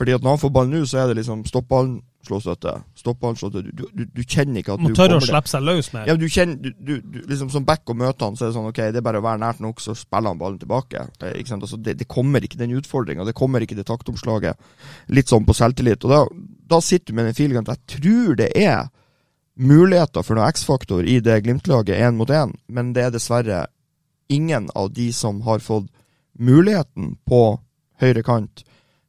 Fordi at når han får ballen nå, så er det liksom stopp ballen, slå støtte. Stopp ballen, slå støtte. Du, du, du, kjenner ikke at Må du tørre å slippe seg løs mer. Ja, du kjenner, du, du, liksom Som back og møter han, så er det sånn ok, det er bare å være nært nok, så spiller han ballen tilbake. Eh, ikke sant? Altså, det, det kommer ikke den utfordringa, det kommer ikke det taktomslaget. Litt sånn på selvtillit. Og da, da sitter du med den feelingen at jeg tror det er muligheter for noe X-faktor i det Glimt-laget én mot én, men det er dessverre ingen av de som har fått muligheten på høyre kant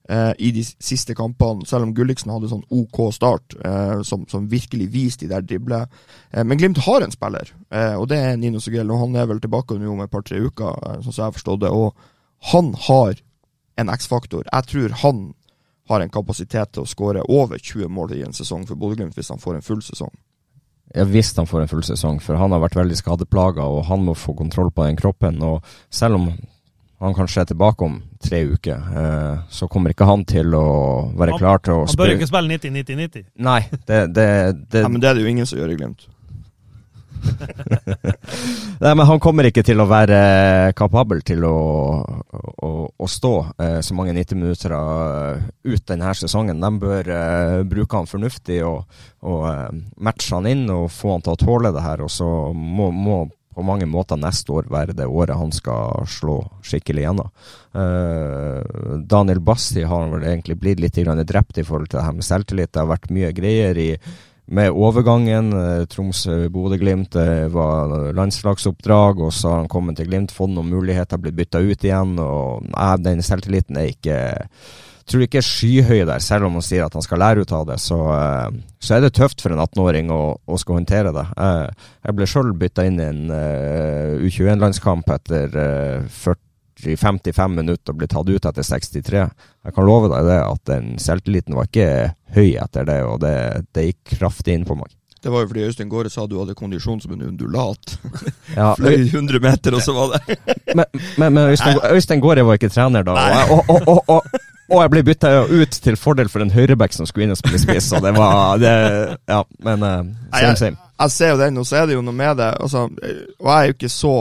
eh, i de siste kampene, selv om Gulliksen hadde sånn OK start, eh, som, som, virkelig viste de der drible. Eh, men Glimt har en spiller, eh, og det er Nino Sugell. Og han er vel tilbake nå om et par-tre uker, eh, sånn som jeg har forstått det. Og han har en X-faktor. Jeg tror han har en kapasitet til å skåre over 20 mål i en sesong for Bodø-Glimt hvis han får en full sesong. Ja, Hvis han får en full sesong, for han har vært veldig skadeplaga, og han må få kontroll på den kroppen. og Selv om han kanskje er tilbake om tre uker, eh, så kommer ikke han til å være klar til å spille. Han bør ikke spille 90-90-90. Nei, det, det, det... Nei, Men det er det jo ingen som gjør i Glimt. [laughs] Nei, men han kommer ikke til å være kapabel til å, å, å stå eh, så mange 90 minutter uh, ut denne sesongen. De bør uh, bruke han fornuftig og, og uh, matche han inn og få han til å tåle det her. Og så må, må mange måter neste år være det året han skal slå skikkelig gjennom. Uh, Daniel Basti har vel egentlig blitt litt drept i forhold til det her med selvtillit. Det har vært mye greier i, med overgangen. Uh, Tromsø-Bodø-Glimt uh, var landslagsoppdrag, og så har han kommet til Glimt, fått noen muligheter, blitt bytta ut igjen. og uh, Den selvtilliten er ikke tror ikke er skyhøy der, selv om han sier at han skal lære ut av det. Så, uh, så er det tøft for en 18-åring å, å, skal håndtere det. Uh, jeg ble sjøl bytta inn i en eh, U21-landskamp etter 40-55 minutter og ble tatt ut etter 63. Jeg kan love deg det at den selvtilliten var ikke høy etter det, og det, det gikk kraftig inn på meg. Det var jo fordi Øystein Gaare sa du hadde kondisjon som en undulat. [laughs] Ja, Fløy 100 meter, og så var det Men, men, men Øystein, Øystein Gaare var ikke trener da. Og, og, og, og, jeg ble bytta ut til fordel for en høyreback som skulle inn og spille spiss, og det var det, Ja, men same, same. Jeg, jeg, ser jo den, og så er det jo noe med det. Altså, og jeg er jo ikke så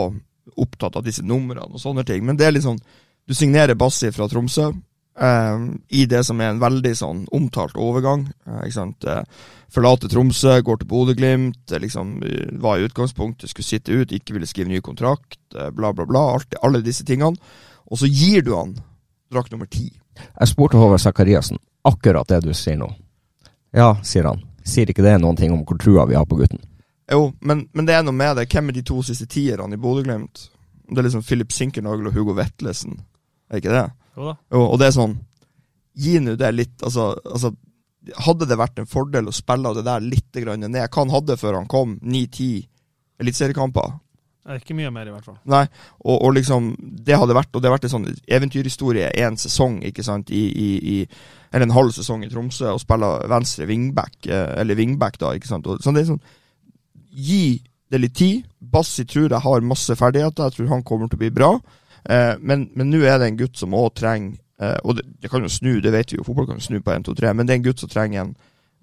opptatt av disse numrene og sånne ting, men det er sånn Du signerer Bassi fra Tromsø um, i det som er en veldig sånn omtalt overgang. Uh, ikke sant? Uh, forlater Tromsø, går til Bodø-Glimt, liksom, var i utgangspunktet skulle sitte ut, ikke ville skrive ny kontrakt, bla, bla, bla. Alt, alle disse tingene. Og så gir du han drakt nummer ti. Jeg spurte Håvard Sakariassen akkurat det du sier nå. Ja, sier han. Sier ikke det noen ting om hvor trua vi har på gutten? Jo, men, men, det er noe med det. Hvem er de to siste tierne i Bodø-Glimt? Det er liksom Philip Sinkernagel og Hugo Vetlesen, er ikke det? Jo da. Jo, og det er sånn Gi nå det litt altså, altså, Hadde det vært en fordel å spille det der litt ned? Hva han hadde før han kom? Ni-ti eliteseriekamper? Ikke mye mer, i hvert fall. Nei, og, og, liksom Det hadde vært Og det har vært en sånn eventyrhistorie én sesong, ikke sant, i, i, i, eller en halv sesong i Tromsø, og spille venstre wingback, eh, eller wingback, da, ikke sant. Og, sånn, det er sånn Gi det litt tid. Bassi tror jeg har masse ferdigheter, jeg tror han kommer til å bli bra. Eh, men nå er det en gutt som òg trenger eh, Og det, det, kan jo snu, det vet vi jo, fotball kan jo snu på 1, 2, 3, men det er en gutt som trenger en,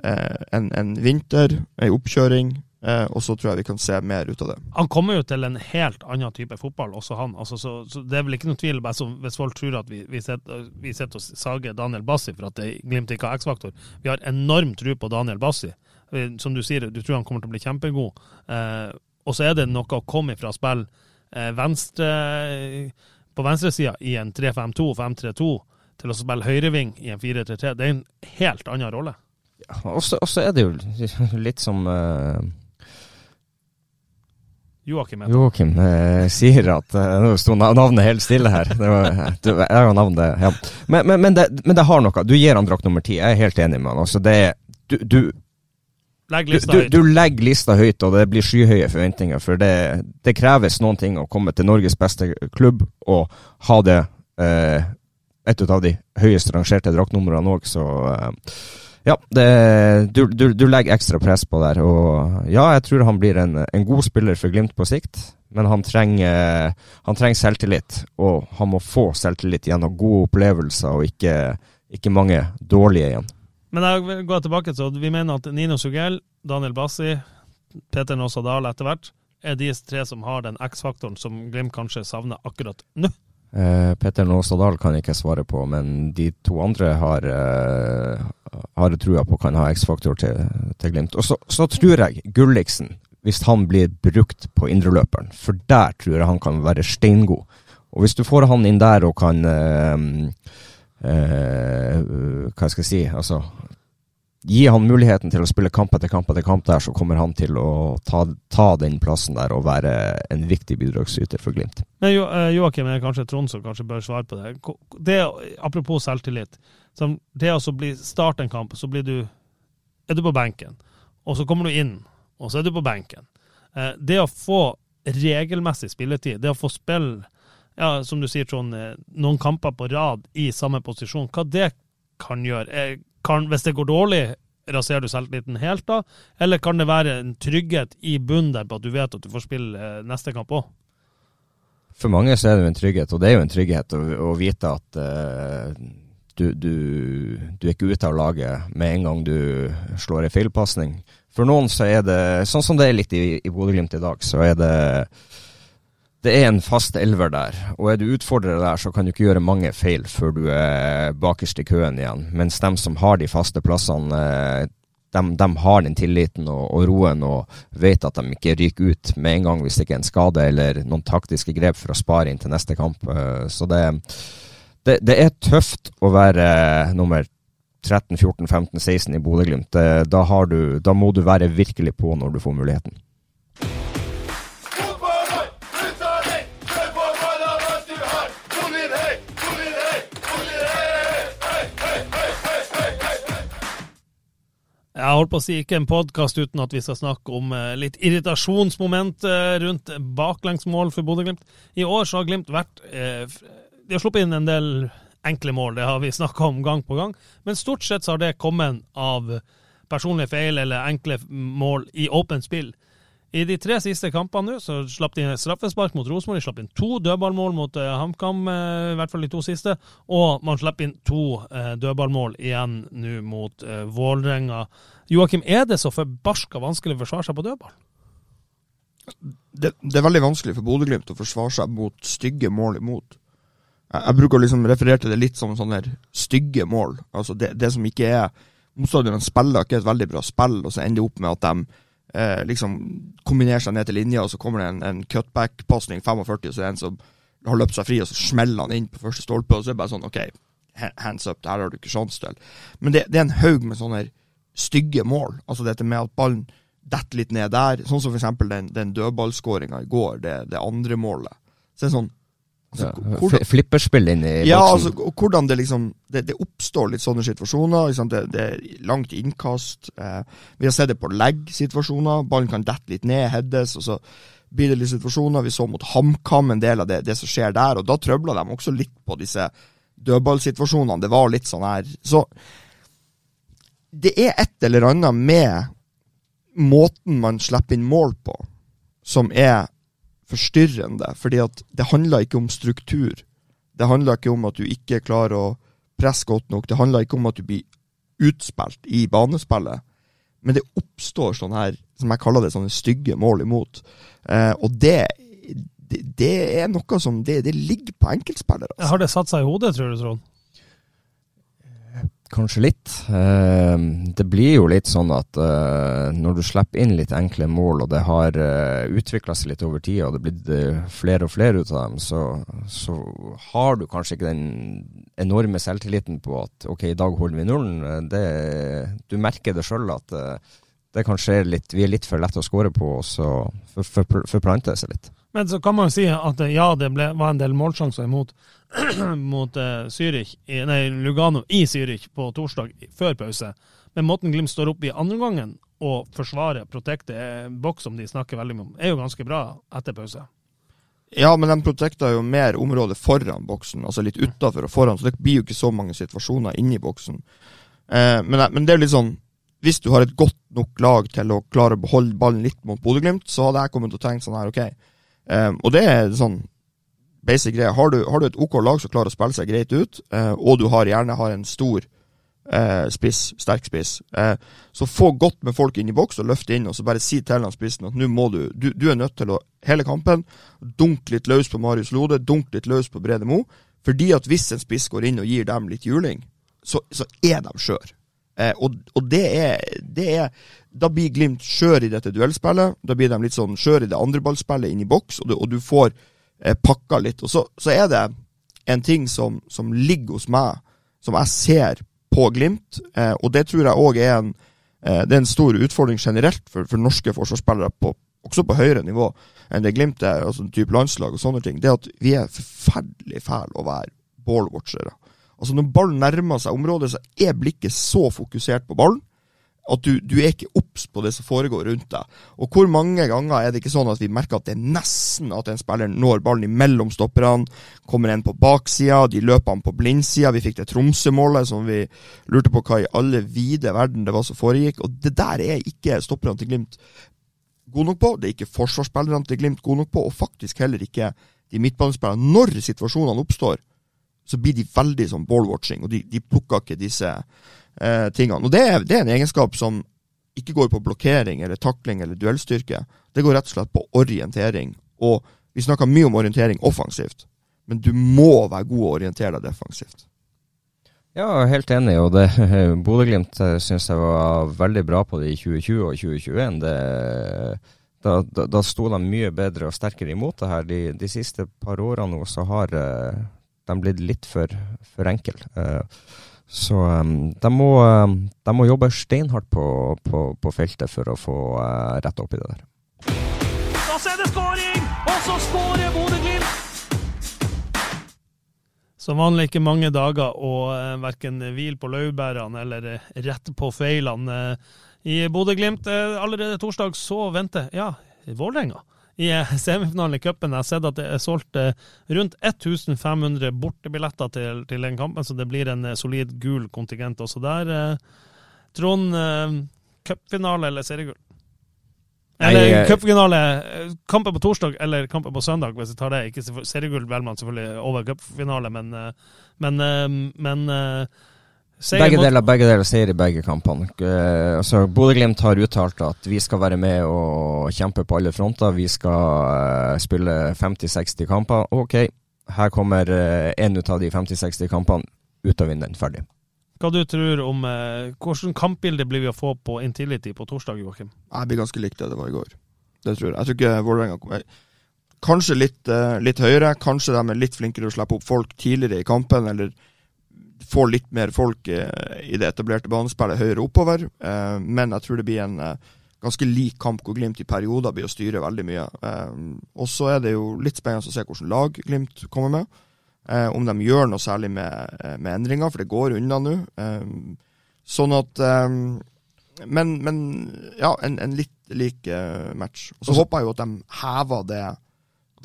eh, en, en vinter, ei oppkjøring, og så tror jeg vi kan se mer ut av det. Han kommer jo til en helt annen type fotball, også han. Altså, så, så, Det er vel ikke noe tvil bare så, hvis folk tror at vi, vi, sitter, vi og sager Daniel Bassi for at Glimt ikke har X-faktor. Vi har enorm tro på Daniel Bassi. Eh, som du sier, du tror han kommer til å bli kjempegod. Eh, og så er det noe å komme fra spill eh, venstre, på venstresida i en 3-5-2, 5-3-2, til å spille høyreving i en 4-3-3. Det er en helt annen rolle. Ja, og så er det jo litt som uh Joakim Joakim eh, sier at eh, Nå sto navnet helt stille her. Det var, du, jeg har navnet, ja. Men, men, men, det, men, det, har noe. Du gir han drakt nummer ti. Jeg er helt enig med han. Altså, det, du, du, Legg lista du, du, legger lista høyt, og det blir skyhøye forventninger. For det, det, kreves noen ting å komme til Norges beste klubb og ha det eh, et av de høyest rangerte draktnumrene òg, så eh, ja, det, du, du, du, legger ekstra press på der. Og ja, jeg tror han blir en, en god spiller for Glimt på sikt. Men han trenger, han trenger, selvtillit, og han må få selvtillit gjennom gode opplevelser, og ikke, ikke mange dårlige igjen. Men jeg går gå tilbake til Vi mener at Nino Sugell, Daniel Bassi, Peter Nåsa Dahl etter hvert er de tre som har den X-faktoren som Glimt kanskje savner akkurat nå. Eh, Petter Nåstad kan jeg ikke svare på, men de to andre har, eh, har trua på kan ha X-faktor til, til, Glimt. Og så, så, tror jeg Gulliksen, hvis han blir brukt på indreløperen, for der tror jeg han kan være steingod. Og hvis du får han inn der og kan øh, øh, Hva skal jeg si altså gi han muligheten til å spille kamp etter kamp etter kamp der, så kommer han til å ta, ta den plassen der og være en viktig bidragsyter for Glimt. Men jo, eh, Joakim kanskje Trond som kanskje bør svare på det. det apropos selvtillit. Det å bli starte en kamp, så blir du er du på benken, og så kommer du inn, og så er du på benken. Eh, det å få regelmessig spilletid, det å få spille ja, som du sier, Trond, eh, noen kamper på rad i samme posisjon, hva det kan gjøre? kan, hvis det går dårlig, raserer du selvtilliten helt da? Eller kan det være en trygghet i bunnen der på at du vet at du får spille eh, neste kamp òg? For mange så er det jo en trygghet, og det er jo en trygghet å, å vite at uh, du, du, du, er ikke ute av laget med en gang du slår en feilpasning. For noen så er det, sånn som det er litt i, i Bodø-Glimt i dag, så er det det er en fast elver der, og er du utfordrer der, så kan du ikke gjøre mange feil før du er bakerst i køen igjen. Mens dem som har de faste plassene, de, de har den tilliten og, og, roen og vet at de ikke ryker ut med en gang hvis det ikke er en skade eller noen taktiske grep for å spare inn til neste kamp. Eh, så det, det, det er tøft å være nummer 13, 14, 15, 16 i Bodø-Glimt. Da, da må du være virkelig på når du får muligheten. Jeg holdt på å si ikke en podkast uten at vi skal snakke om eh, litt irritasjonsmoment eh, rundt baklengsmål for Bodø-Glimt. I år så har Glimt vært eh, De har sluppet inn en del enkle mål, det har vi [laughs] snakka om gang på gang. Men stort sett så har det kommet av personlige feil eller enkle mål i åpent spill. I de tre siste kampene nå så slapp de inn straffespark mot Rosenborg. De slapp inn to dødballmål mot uh, HamKam, uh, i hvert fall de to siste. Og man slapp inn to uh, dødballmål igjen nå mot uh, Vålerenga. Joakim, er det så forbarska vanskelig å forsvare seg på dødball? Det, det, er veldig vanskelig for Bodø-Glimt å forsvare seg mot stygge mål imot. Jeg, bruker å liksom referere til det litt som sånne stygge mål. Altså det, det som ikke er Motstanderne spiller ikke et veldig bra spill, og så ender det opp med at de eh, liksom kombinerer seg ned til linja, og så kommer det en, en cutback-pasning 45, og så er det en som har løpt seg fri, og så smeller han inn på første stolpe, og så er det bare sånn OK, hands up, det her har du ikke sjanse til. Men det, det, er en haug med sånne stygge mål. Altså dette med at ballen detter litt ned der, sånn som f.eks. den, den dødballskåringa i går, det, det andre målet. Så det er sånn Altså, ja, Flipperspill inn i ja, boksen. Altså, hvordan det liksom det, det, oppstår litt sånne situasjoner. Liksom det, det, er langt innkast. Eh, vi har sett det på leg-situasjoner. Ballen kan dette litt ned, heades, og så blir det litt situasjoner. Vi så mot HamKam en del av det, det som skjer der, og da trøbla de også litt på disse dødballsituasjonene. Det var litt sånn her Så det er et eller annet med måten man slipper inn mål på, som er forstyrrende. fordi at det handler ikke om struktur. Det handler ikke om at du ikke klarer å presse godt nok. Det handler ikke om at du blir utspilt i banespillet. men det oppstår sånn her, som jeg kaller det, sånne stygge mål imot. Eh, og det, det, det er noe som Det, det ligger på enkeltspillere. Altså. Har det satt seg i hodet, tror du, Trond? Kanskje litt. Eh, det blir jo litt sånn at eh, når du slipper inn litt enkle mål, og det har uh, utvikla seg litt over tid, og det er blitt flere og flere ut av dem, så, så, har du kanskje ikke den enorme selvtilliten på at ok, i dag holder vi nullen. Det, du merker det sjøl at det kanskje er litt, vi er litt for lette å score på, og så forplanter det seg litt. Men så kan man jo si at ja, det ble, var en del målsjanser imot [clears throat] mot uh, Zürich, nei, Lugano i Zürich på torsdag før pause. Men måten Glimt står opp i andre gangen og forsvarer Protecte, eh, boks som de snakker veldig om, er jo ganske bra etter pause. Ja, men de protekter jo mer området foran boksen, altså litt utafor og foran, så det blir jo ikke så mange situasjoner inni boksen. Eh, men, men, det er litt sånn Hvis du har et godt nok lag til å klare å beholde ballen litt mot Bodø-Glimt, så hadde jeg kommet til å tenke sånn her, OK. Eh, og det er sånn basic greie. Har du, har du, et OK lag som klarer å spille seg greit ut, eh, og du har, gjerne har en stor eh, spiss, sterk spiss, eh, så få godt med folk inn i boks og løfte inn, og så bare si til han spissen at nå må du, du, du er nødt til å hele kampen dunke litt løs på Marius Lode, dunke litt løs på Brede Mo, fordi at hvis en spiss går inn og gir dem litt juling, så, så er de skjør. Eh, og, og det, er, det, er, Da blir Glimt skjør i dette duellspillet. Da blir de litt sånn skjør i det andreballspillet inn i boks, og, og du får eh, pakka litt. Og så, så, er det en ting som, som, ligger hos meg, som jeg ser på Glimt, eh, og det tror jeg òg er, en det er en stor utfordring generelt for, for norske forsvarsspillere, på, også på høyere nivå enn det Glimt er, altså type landslag og sånne ting. Det at vi er forferdelig fæle å være ballwatchere. Altså Når ballen nærmer seg området, så er blikket så fokusert på ballen at du, du er ikke obs på det som foregår rundt deg. Og hvor mange ganger er det ikke sånn at vi merker at det er nesten at en spiller når ballen imellom stopperne, kommer en på baksida, de løper han på blindsida. Vi fikk det Tromsø-målet som vi lurte på hva i alle vide verden det var som foregikk. Og det der er ikke stopperne til Glimt gode nok på. Det er ikke forsvarsspillerne til Glimt gode nok på, og faktisk heller ikke de midtbanespillerne. Når situasjonene oppstår, så blir de veldig sånn ballwatching, og de, de plukker ikke disse eh, tingene. Og det er, det er, en egenskap som ikke går på blokkering eller takling eller duellstyrke. Det går rett og slett på orientering. Og vi snakker mye om orientering offensivt, men du må være god å orientere deg defensivt. Ja, helt enig. og det [laughs] Bodø-Glimt eh, syns jeg var veldig bra på det i 2020 og 2021. Det, da, da, da, sto de mye bedre og sterkere imot det her. De, de siste par årene nå så har uh, de blitt litt for, for enkle. Uh, så um, de, må, de, må, jobbe steinhardt på, på, på, feltet for å få uh, retta opp i det der. Da er det skåring! Og så skårer Bodø-Glimt! Som vanlig ikke mange dager og uh, verken hvil på laurbærene eller uh, rett på feilene. Uh, I Bodø-Glimt uh, allerede torsdag så venter ja, Vålerenga i semifinalen i cupen. Jeg har sett at det er solgt eh, rundt 1500 bortebilletter til, til den kampen, så det blir en eh, solid gul kontingent også der. Eh, Trond, cupfinale eller seriegull? Eller cupfinale, kampen på torsdag eller kampen på søndag, hvis jeg tar det. Ikke seriegull velger man selvfølgelig over cupfinale, men, men, men begge deler, begge deler seier i begge kampene. Uh, altså, Bodø-Glimt har uttalt at vi skal være med og kjempe på alle fronter. Vi skal uh, spille 50-60 kamper. Ok, her kommer uh, en ut av de 50-60 kampene ut av vinneren. Ferdig. Hva du tror om uh, Hvordan kampbilde blir vi å få på Intility på torsdag, Joakim? Jeg blir ganske likt det det var i går. Det tror jeg. Jeg tror ikke Vålerenga kommer Kanskje litt, litt høyere. Kanskje de er litt flinkere å slippe opp folk tidligere i kampen. eller får litt mer folk eh, i det etablerte banespillet høyere oppover. Eh, men jeg tror det blir en eh, ganske lik kamp hvor Glimt i perioder blir å styre veldig mye. og så er det jo litt spennende å se hvordan lag Glimt kommer med. om de gjør noe særlig med, med endringer, for det går unna nå. sånn at men, men, ja, en, en litt lik match. Og så håper jeg jo at de hever det,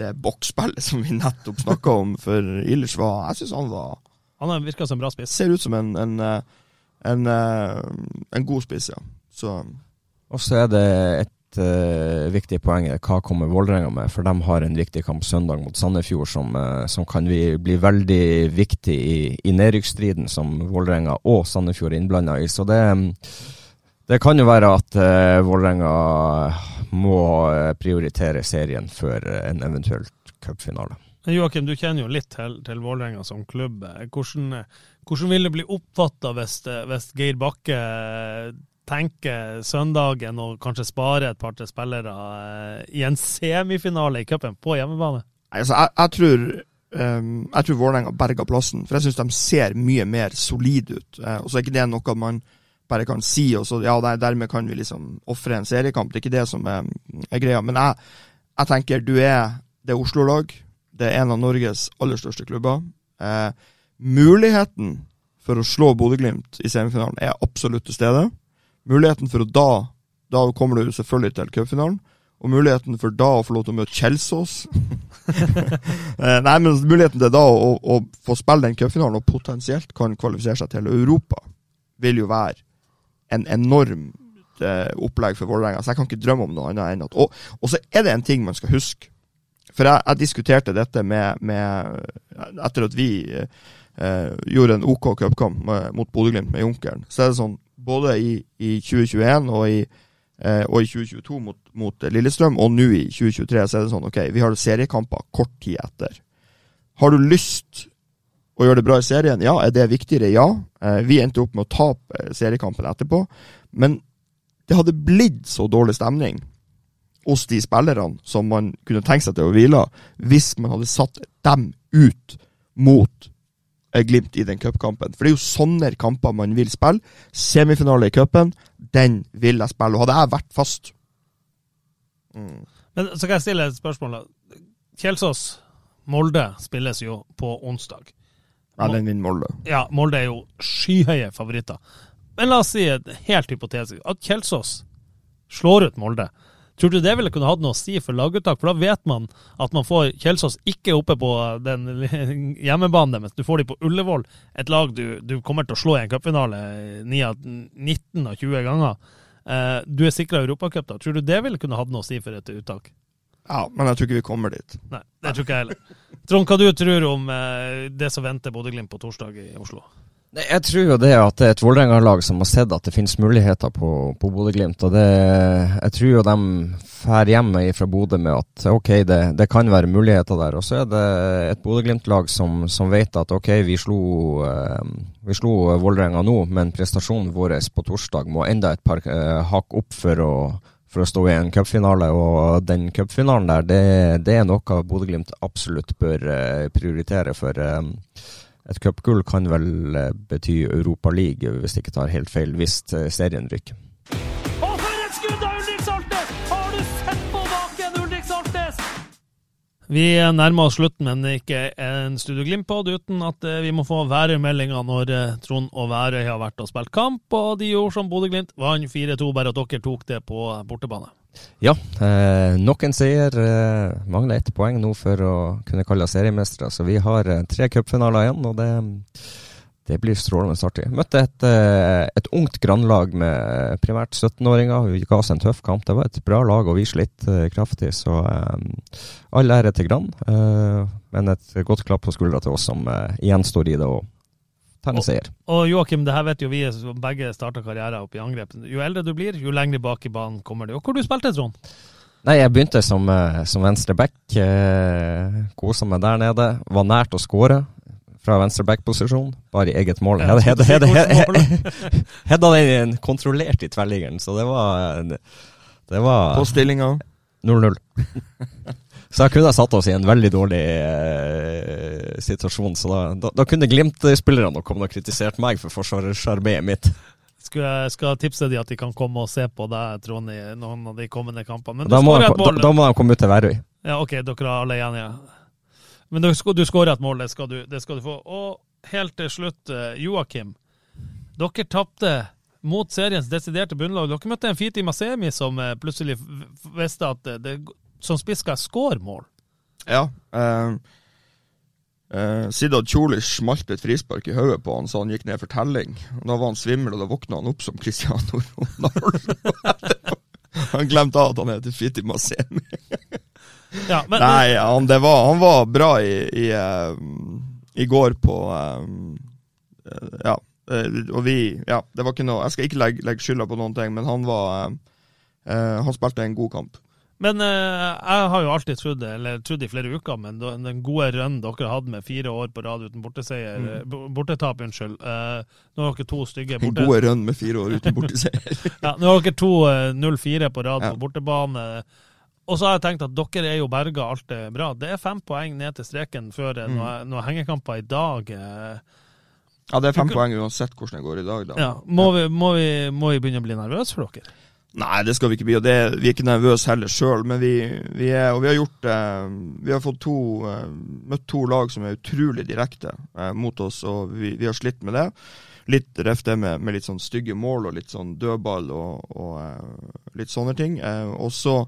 det boksspillet som vi nettopp snakka om, for Ilish var Jeg syns han var han virker som en bra spiss. Ser ut som en, en, eh, en, eh, en god spiss, ja. Så. Og så er det et uh, viktig poeng. Hva kommer Vålerenga med? For de har en viktig kamp søndag mot Sandefjord som, uh, som kan bli, veldig viktig i, i nedrykksstriden som Vålerenga og Sandefjord er innblanda i. Så det, Det kan jo være at uh, Vålerenga må prioritere serien før en eventuelt cupfinale. Joakim, du kjenner jo litt til, til Vålerenga som klubb. Hvordan, hvordan vil det bli oppfatta hvis, hvis, Geir Bakke tenker søndagen og kanskje sparer et par-tre spillere i en semifinale i cupen på hjemmebane? Altså, jeg, jeg tror Um, jeg tror Vålerenga berga plassen, for jeg syns de ser mye mer solide ut. Uh, og så er ikke det noe man bare kan si, og så ja, dermed kan vi liksom ofre en seriekamp. Det er ikke det som er, er greia. Men jeg, jeg, tenker du er det Oslo-lag. Det er en av Norges aller største klubber. Eh, muligheten for å slå Bodø-Glimt i semifinalen er absolutt til stede. Muligheten for å da Da kommer du selvfølgelig til cupfinalen. Og muligheten for da å få lov til å møte Kjelsås [laughs] eh, Nei, men muligheten til da å, å få spille den cupfinalen og potensielt kan kvalifisere seg til Europa, vil jo være en enorm eh, opplegg for Vålerenga. Så jeg kan ikke drømme om noe annet enn at Og, og så er det en ting man skal huske. For jeg, jeg diskuterte dette med, med, Etter at vi eh, gjorde en OK cupkamp mot Bodø-Glimt med Junkeren, så er det sånn både i, i 2021 og i Eh, og i 2022 mot, mot, Lillestrøm, og nå i 2023 så er det sånn ok, vi har seriekamper kort tid etter. Har du lyst å gjøre det bra i serien? Ja. Er det viktigere? Ja. Eh, vi endte opp med å tape seriekampen etterpå, men det hadde blitt så dårlig stemning hos de spillerne som man kunne tenkt seg til å hvile, hvis man hadde satt dem ut mot Glimt i den cupkampen. For det er jo sånne kamper man vil spille. Semifinale i cupen, den vil jeg spille. Og hadde jeg vært fast mm. Men så kan jeg stille et spørsmål. Kjelsås, Molde spilles jo på onsdag. Ja, den vinner Molde. Ja, Molde er jo skyhøye favoritter. Men la oss si helt hypotetisk at Kjelsås slår ut Molde. Tror du det ville kunne hatt noe å si for laguttak? For da vet man at man får Kjelsås ikke oppe på den [laughs] hjemmebanen deres. du får de på Ullevål. Et lag du, du kommer til å slå i en cupfinale 19 av 20 ganger. Eh, du er sikra Europacup, da. Tror du det ville kunne hatt noe å si for et uttak? Ja, men jeg tror ikke vi kommer dit. Nei, det tror ikke jeg heller. Trond, hva du tror om eh, det som venter Bodø-Glimt på torsdag i Oslo? Jeg tror jo det at det er et Vålerenga-lag som har sett at det finnes muligheter på, på Bodø-Glimt. Og det, jeg tror jo de drar hjem fra Bodø med at ok, det, det, kan være muligheter der. Og så er det et Bodø-Glimt-lag som, som, vet at ok, vi slo, eh, vi slo Vålerenga nå, men prestasjonen vår på torsdag må enda et par eh, hakk opp for å, for å stå i en cupfinale. Og den cupfinalen der, det, det er noe Bodø-Glimt absolutt bør eh, prioritere. for et cupgull kan vel eh, bety Europaliga, hvis det ikke tar helt feil, hvis eh, serien rykker. Vi nærmer oss slutten, men ikke en Studio Glimt-pod uten at eh, vi må få værmeldinga når Trond og Værøy har vært og spilt kamp, og de gjorde som Bodø-Glimt, vant 4-2, bare at dere tok det på bortebane. Ja, eh, nok en seier. Eh, mangler ett poeng nå for å kunne kalle oss seriemestere. Så vi har eh, tre cupfinaler igjen, og det, det blir strålende artig. Møtte et, eh, et ungt grannlag med primært 17-åringer. Vi ga oss en tøff kamp. Det var et bra lag, og vi slitt eh, kraftig. Så um, all ære til Grann. men et godt klapp på skuldra til oss som igjen står i det. og ta en seier. Og Joakim, det her vet jo vi som begge starta karriere oppe i angrep. Jo eldre du blir, jo lenger bak i banen kommer du. Og hvor du spilte Trond? Nei, jeg begynte som, eh, som venstre back. Eh, Kosa meg der nede. Var nært å skåre fra venstre back-posisjon, bare i eget mål. Ja, Hedda den [laughs] kontrollert i tverrliggeren, så det var Det var På stillinga? 0-0. [laughs] Så jeg kunne ha satt oss i en veldig dårlig eh, situasjon. Så da, da, da kunne Glimt-spillerne kommet og kritisert meg for forsvarsarbeidet mitt. Skulle jeg skal tipse de at de kan komme og se på deg, Trond, i noen av de kommende kampene. Da må, de, da, da, må de komme ut til Værøy. Ja, ok, dere er alle enige. Men du, du skårer et mål, det skal, du, det skal, du, få. Og helt til slutt, eh, Joakim. Dere tapte mot seriens desiderte bunnlag. Dere møtte en Fiti Masemi som eh, plutselig visste at det, som spiss skal skåre mål. Ja. Eh, eh, Sidad Tjolic smalt et frispark i hodet på han så han gikk ned for telling. Da var han svimmel, og da våkna han opp som Cristiano [laughs] Ronaldo. [laughs] han glemte at han heter Fiti Masemi. Ja, men, Nei, han, var, han, var, bra i, i, uh, i går på Ja Eh, og vi Ja, det var ikke noe Jeg skal ikke legge, legge skylda på noen ting, men han var eh, eh, Han spilte en god kamp. Men eh, jeg har jo alltid trodd, eller trodd i flere uker, men den gode rønnen dere hadde med fire år på rad uten borteseier, mm. bortetap, unnskyld. Eh, nå har dere to stygge borte... god run med fire år uten borteseier. [laughs] Ja, nå har dere to eh, 0-4 på rad Ja. på bortebane. Og så har jeg tenkt at dere er jo berga, alt er bra. Det er fem poeng ned til streken før mm. noen, noen hengekamper i dag. eh. ja, det er fem poeng uansett hvordan det går i dag, da. Ja, må, vi, må, vi, må vi begynne å bli nervøse for dere? Nei, det skal vi ikke bli. og det, Vi er ikke nervøse heller sjøl, men vi, vi, er, og vi har gjort eh, Vi har fått to, eh, møtt to lag som er utrolig direkte eh, mot oss, og vi, vi har slitt med det. Litt ref det med, med litt sånn stygge mål og litt sånn dødball og, og litt sånne ting. Og så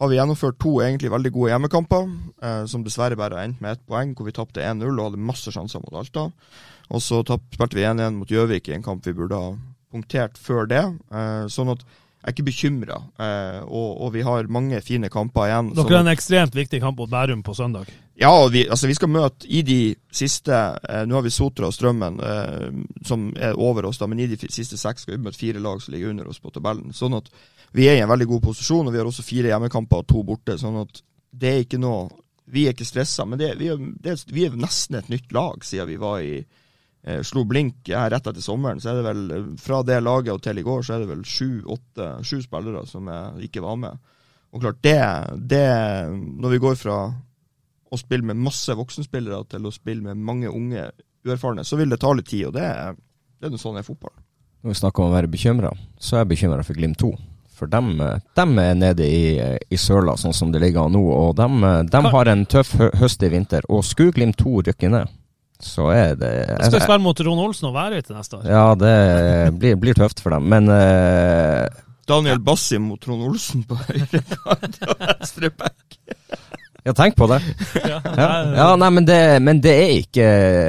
har vi gjennomført to egentlig veldig gode hjemmekamper, eh, som dessverre bare har endt med ett poeng, hvor vi tapte 1-0 og hadde masse sjanser mot Alta. Og så spilte vi 1-1 mot Gjøvik i en kamp vi burde ha punktert før det. Eh, sånn at jeg er ikke bekymra, eh, og, og vi har mange fine kamper igjen. Dere sånn har sånn en ekstremt viktig kamp mot Bærum på søndag. ja, og vi, altså vi skal møte i de siste eh, Nå har vi Sotra og Strømmen eh, som er over oss, da, men i de siste seks skal vi møte fire lag som ligger under oss på tabellen. Sånn at vi er i en veldig god posisjon, og vi har også fire hjemmekamper og to borte. Sånn at det er ikke noe Vi er ikke stressa, men det, vi, er, det, vi er nesten et nytt lag siden vi var i eh, slo blink her rett etter sommeren. Så er det vel eh, fra det laget og til i går, så er det vel sju spillere som ikke var med. Og klart, det, det Når vi går fra å spille med masse voksenspillere til å spille med mange unge uerfarne, så vil det ta litt tid, og det, det er sånn er fotball. Når vi snakker om å være bekymra, så er jeg bekymra for Glimt 2. For dem, dem er nede i, i søla, sånn som det ligger an nå. Og dem, dem har en tøff høst i vinter. Og skulle Glimt 2 rykke ned, så er det Jeg skal spille mot Ron Olsen og Værøy til neste år. Ja, det blir, blir tøft for dem. Men uh, Daniel Bassi mot Trond Olsen på høyre kant og venstre back. Ja, tenk på det. [laughs] Ja. Ja, ja nei, men det, men det er ikke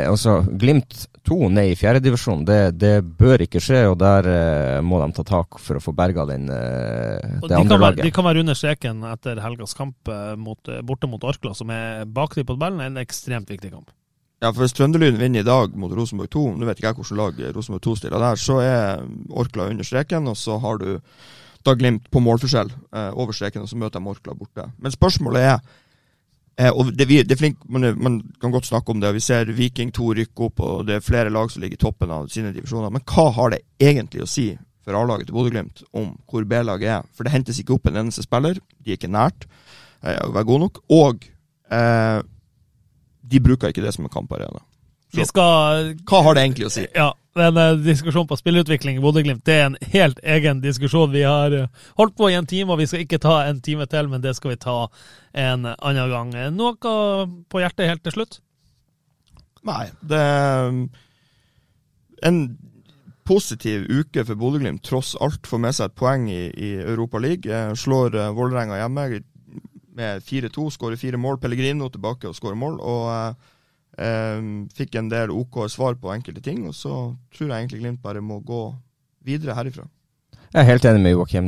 Altså, Glimt 2 ned i fjerdedivisjon, det, det bør ikke skje. Og der eh, må de ta tak for å få berga den, eh, det de, andre kan være, de kan være under streken etter helgas kamp eh, mot, eh, borte mot Orkla, som er bak dem på tabellen. En ekstremt viktig kamp. Ja, for Hvis Trønderlyn vinner i dag mot Rosenborg 2, nå vet ikke jeg hvilket lag Rosenborg 2 stiller der, så er Orkla under streken, og så har du da Glimt på målforskjell eh, over streken, og så møter de Orkla borte. Men spørsmålet er eh, og det, vi, det er flink, man, man kan godt snakke om det, vi ser Viking 2 rykke opp, og det er flere lag som ligger i toppen av sine divisjoner. Men hva har det egentlig å si for A-laget til Bodø-Glimt om hvor B-laget er? For det hentes ikke opp en eneste spiller, de er ikke nært eh, å være gode nok, og eh, de bruker ikke det som en kamparena. Så- skal Hva har det egentlig å si? Ja, en diskusjonen på spillutvikling i Bodø-Glimt det er en helt egen diskusjon. Vi har eh, holdt på i en time, og vi skal ikke ta en time til, men det skal vi ta en annen gang. Eh, Noe på hjertet helt til slutt? Nei, det er um, en positiv uke for Bodø-Glimt. Tross alt får med seg et poeng i, i Europa League. Eh, Slår Vålerenga hjemme med 4-2, skårer fire mål. Pellegrino tilbake og skårer mål. Og eh, eh, fikk en del OK svar på enkelte ting. Og så tror jeg egentlig Glimt bare må gå videre herifra. Jeg er helt enig med Joakim.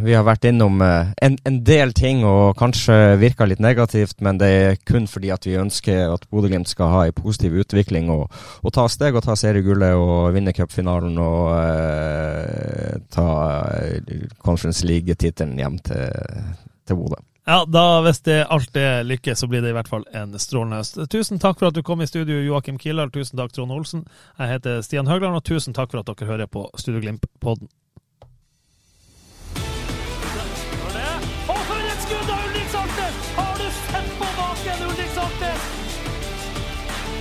Vi har vært innom eh, en, en del ting og kanskje virka litt negativt, men det er kun fordi at vi ønsker at Bodø-Glimt skal ha en positiv utvikling og, og ta steg og ta seriegullet og vinne cupfinalen og eh, ta eh, Conference League-tittelen hjem til, til Bodø. Ja, da hvis det alt det lykkes, så blir det i hvert fall en strålende høst. Tusen takk for at du kom i studio, Joakim Kildahl. Tusen takk, Trond Olsen. Jeg heter Stian Høgland, og tusen takk for at dere hører på Studio Glimt-podden.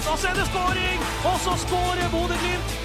Og så er det skåring, og så skårer Bodø-Glimt.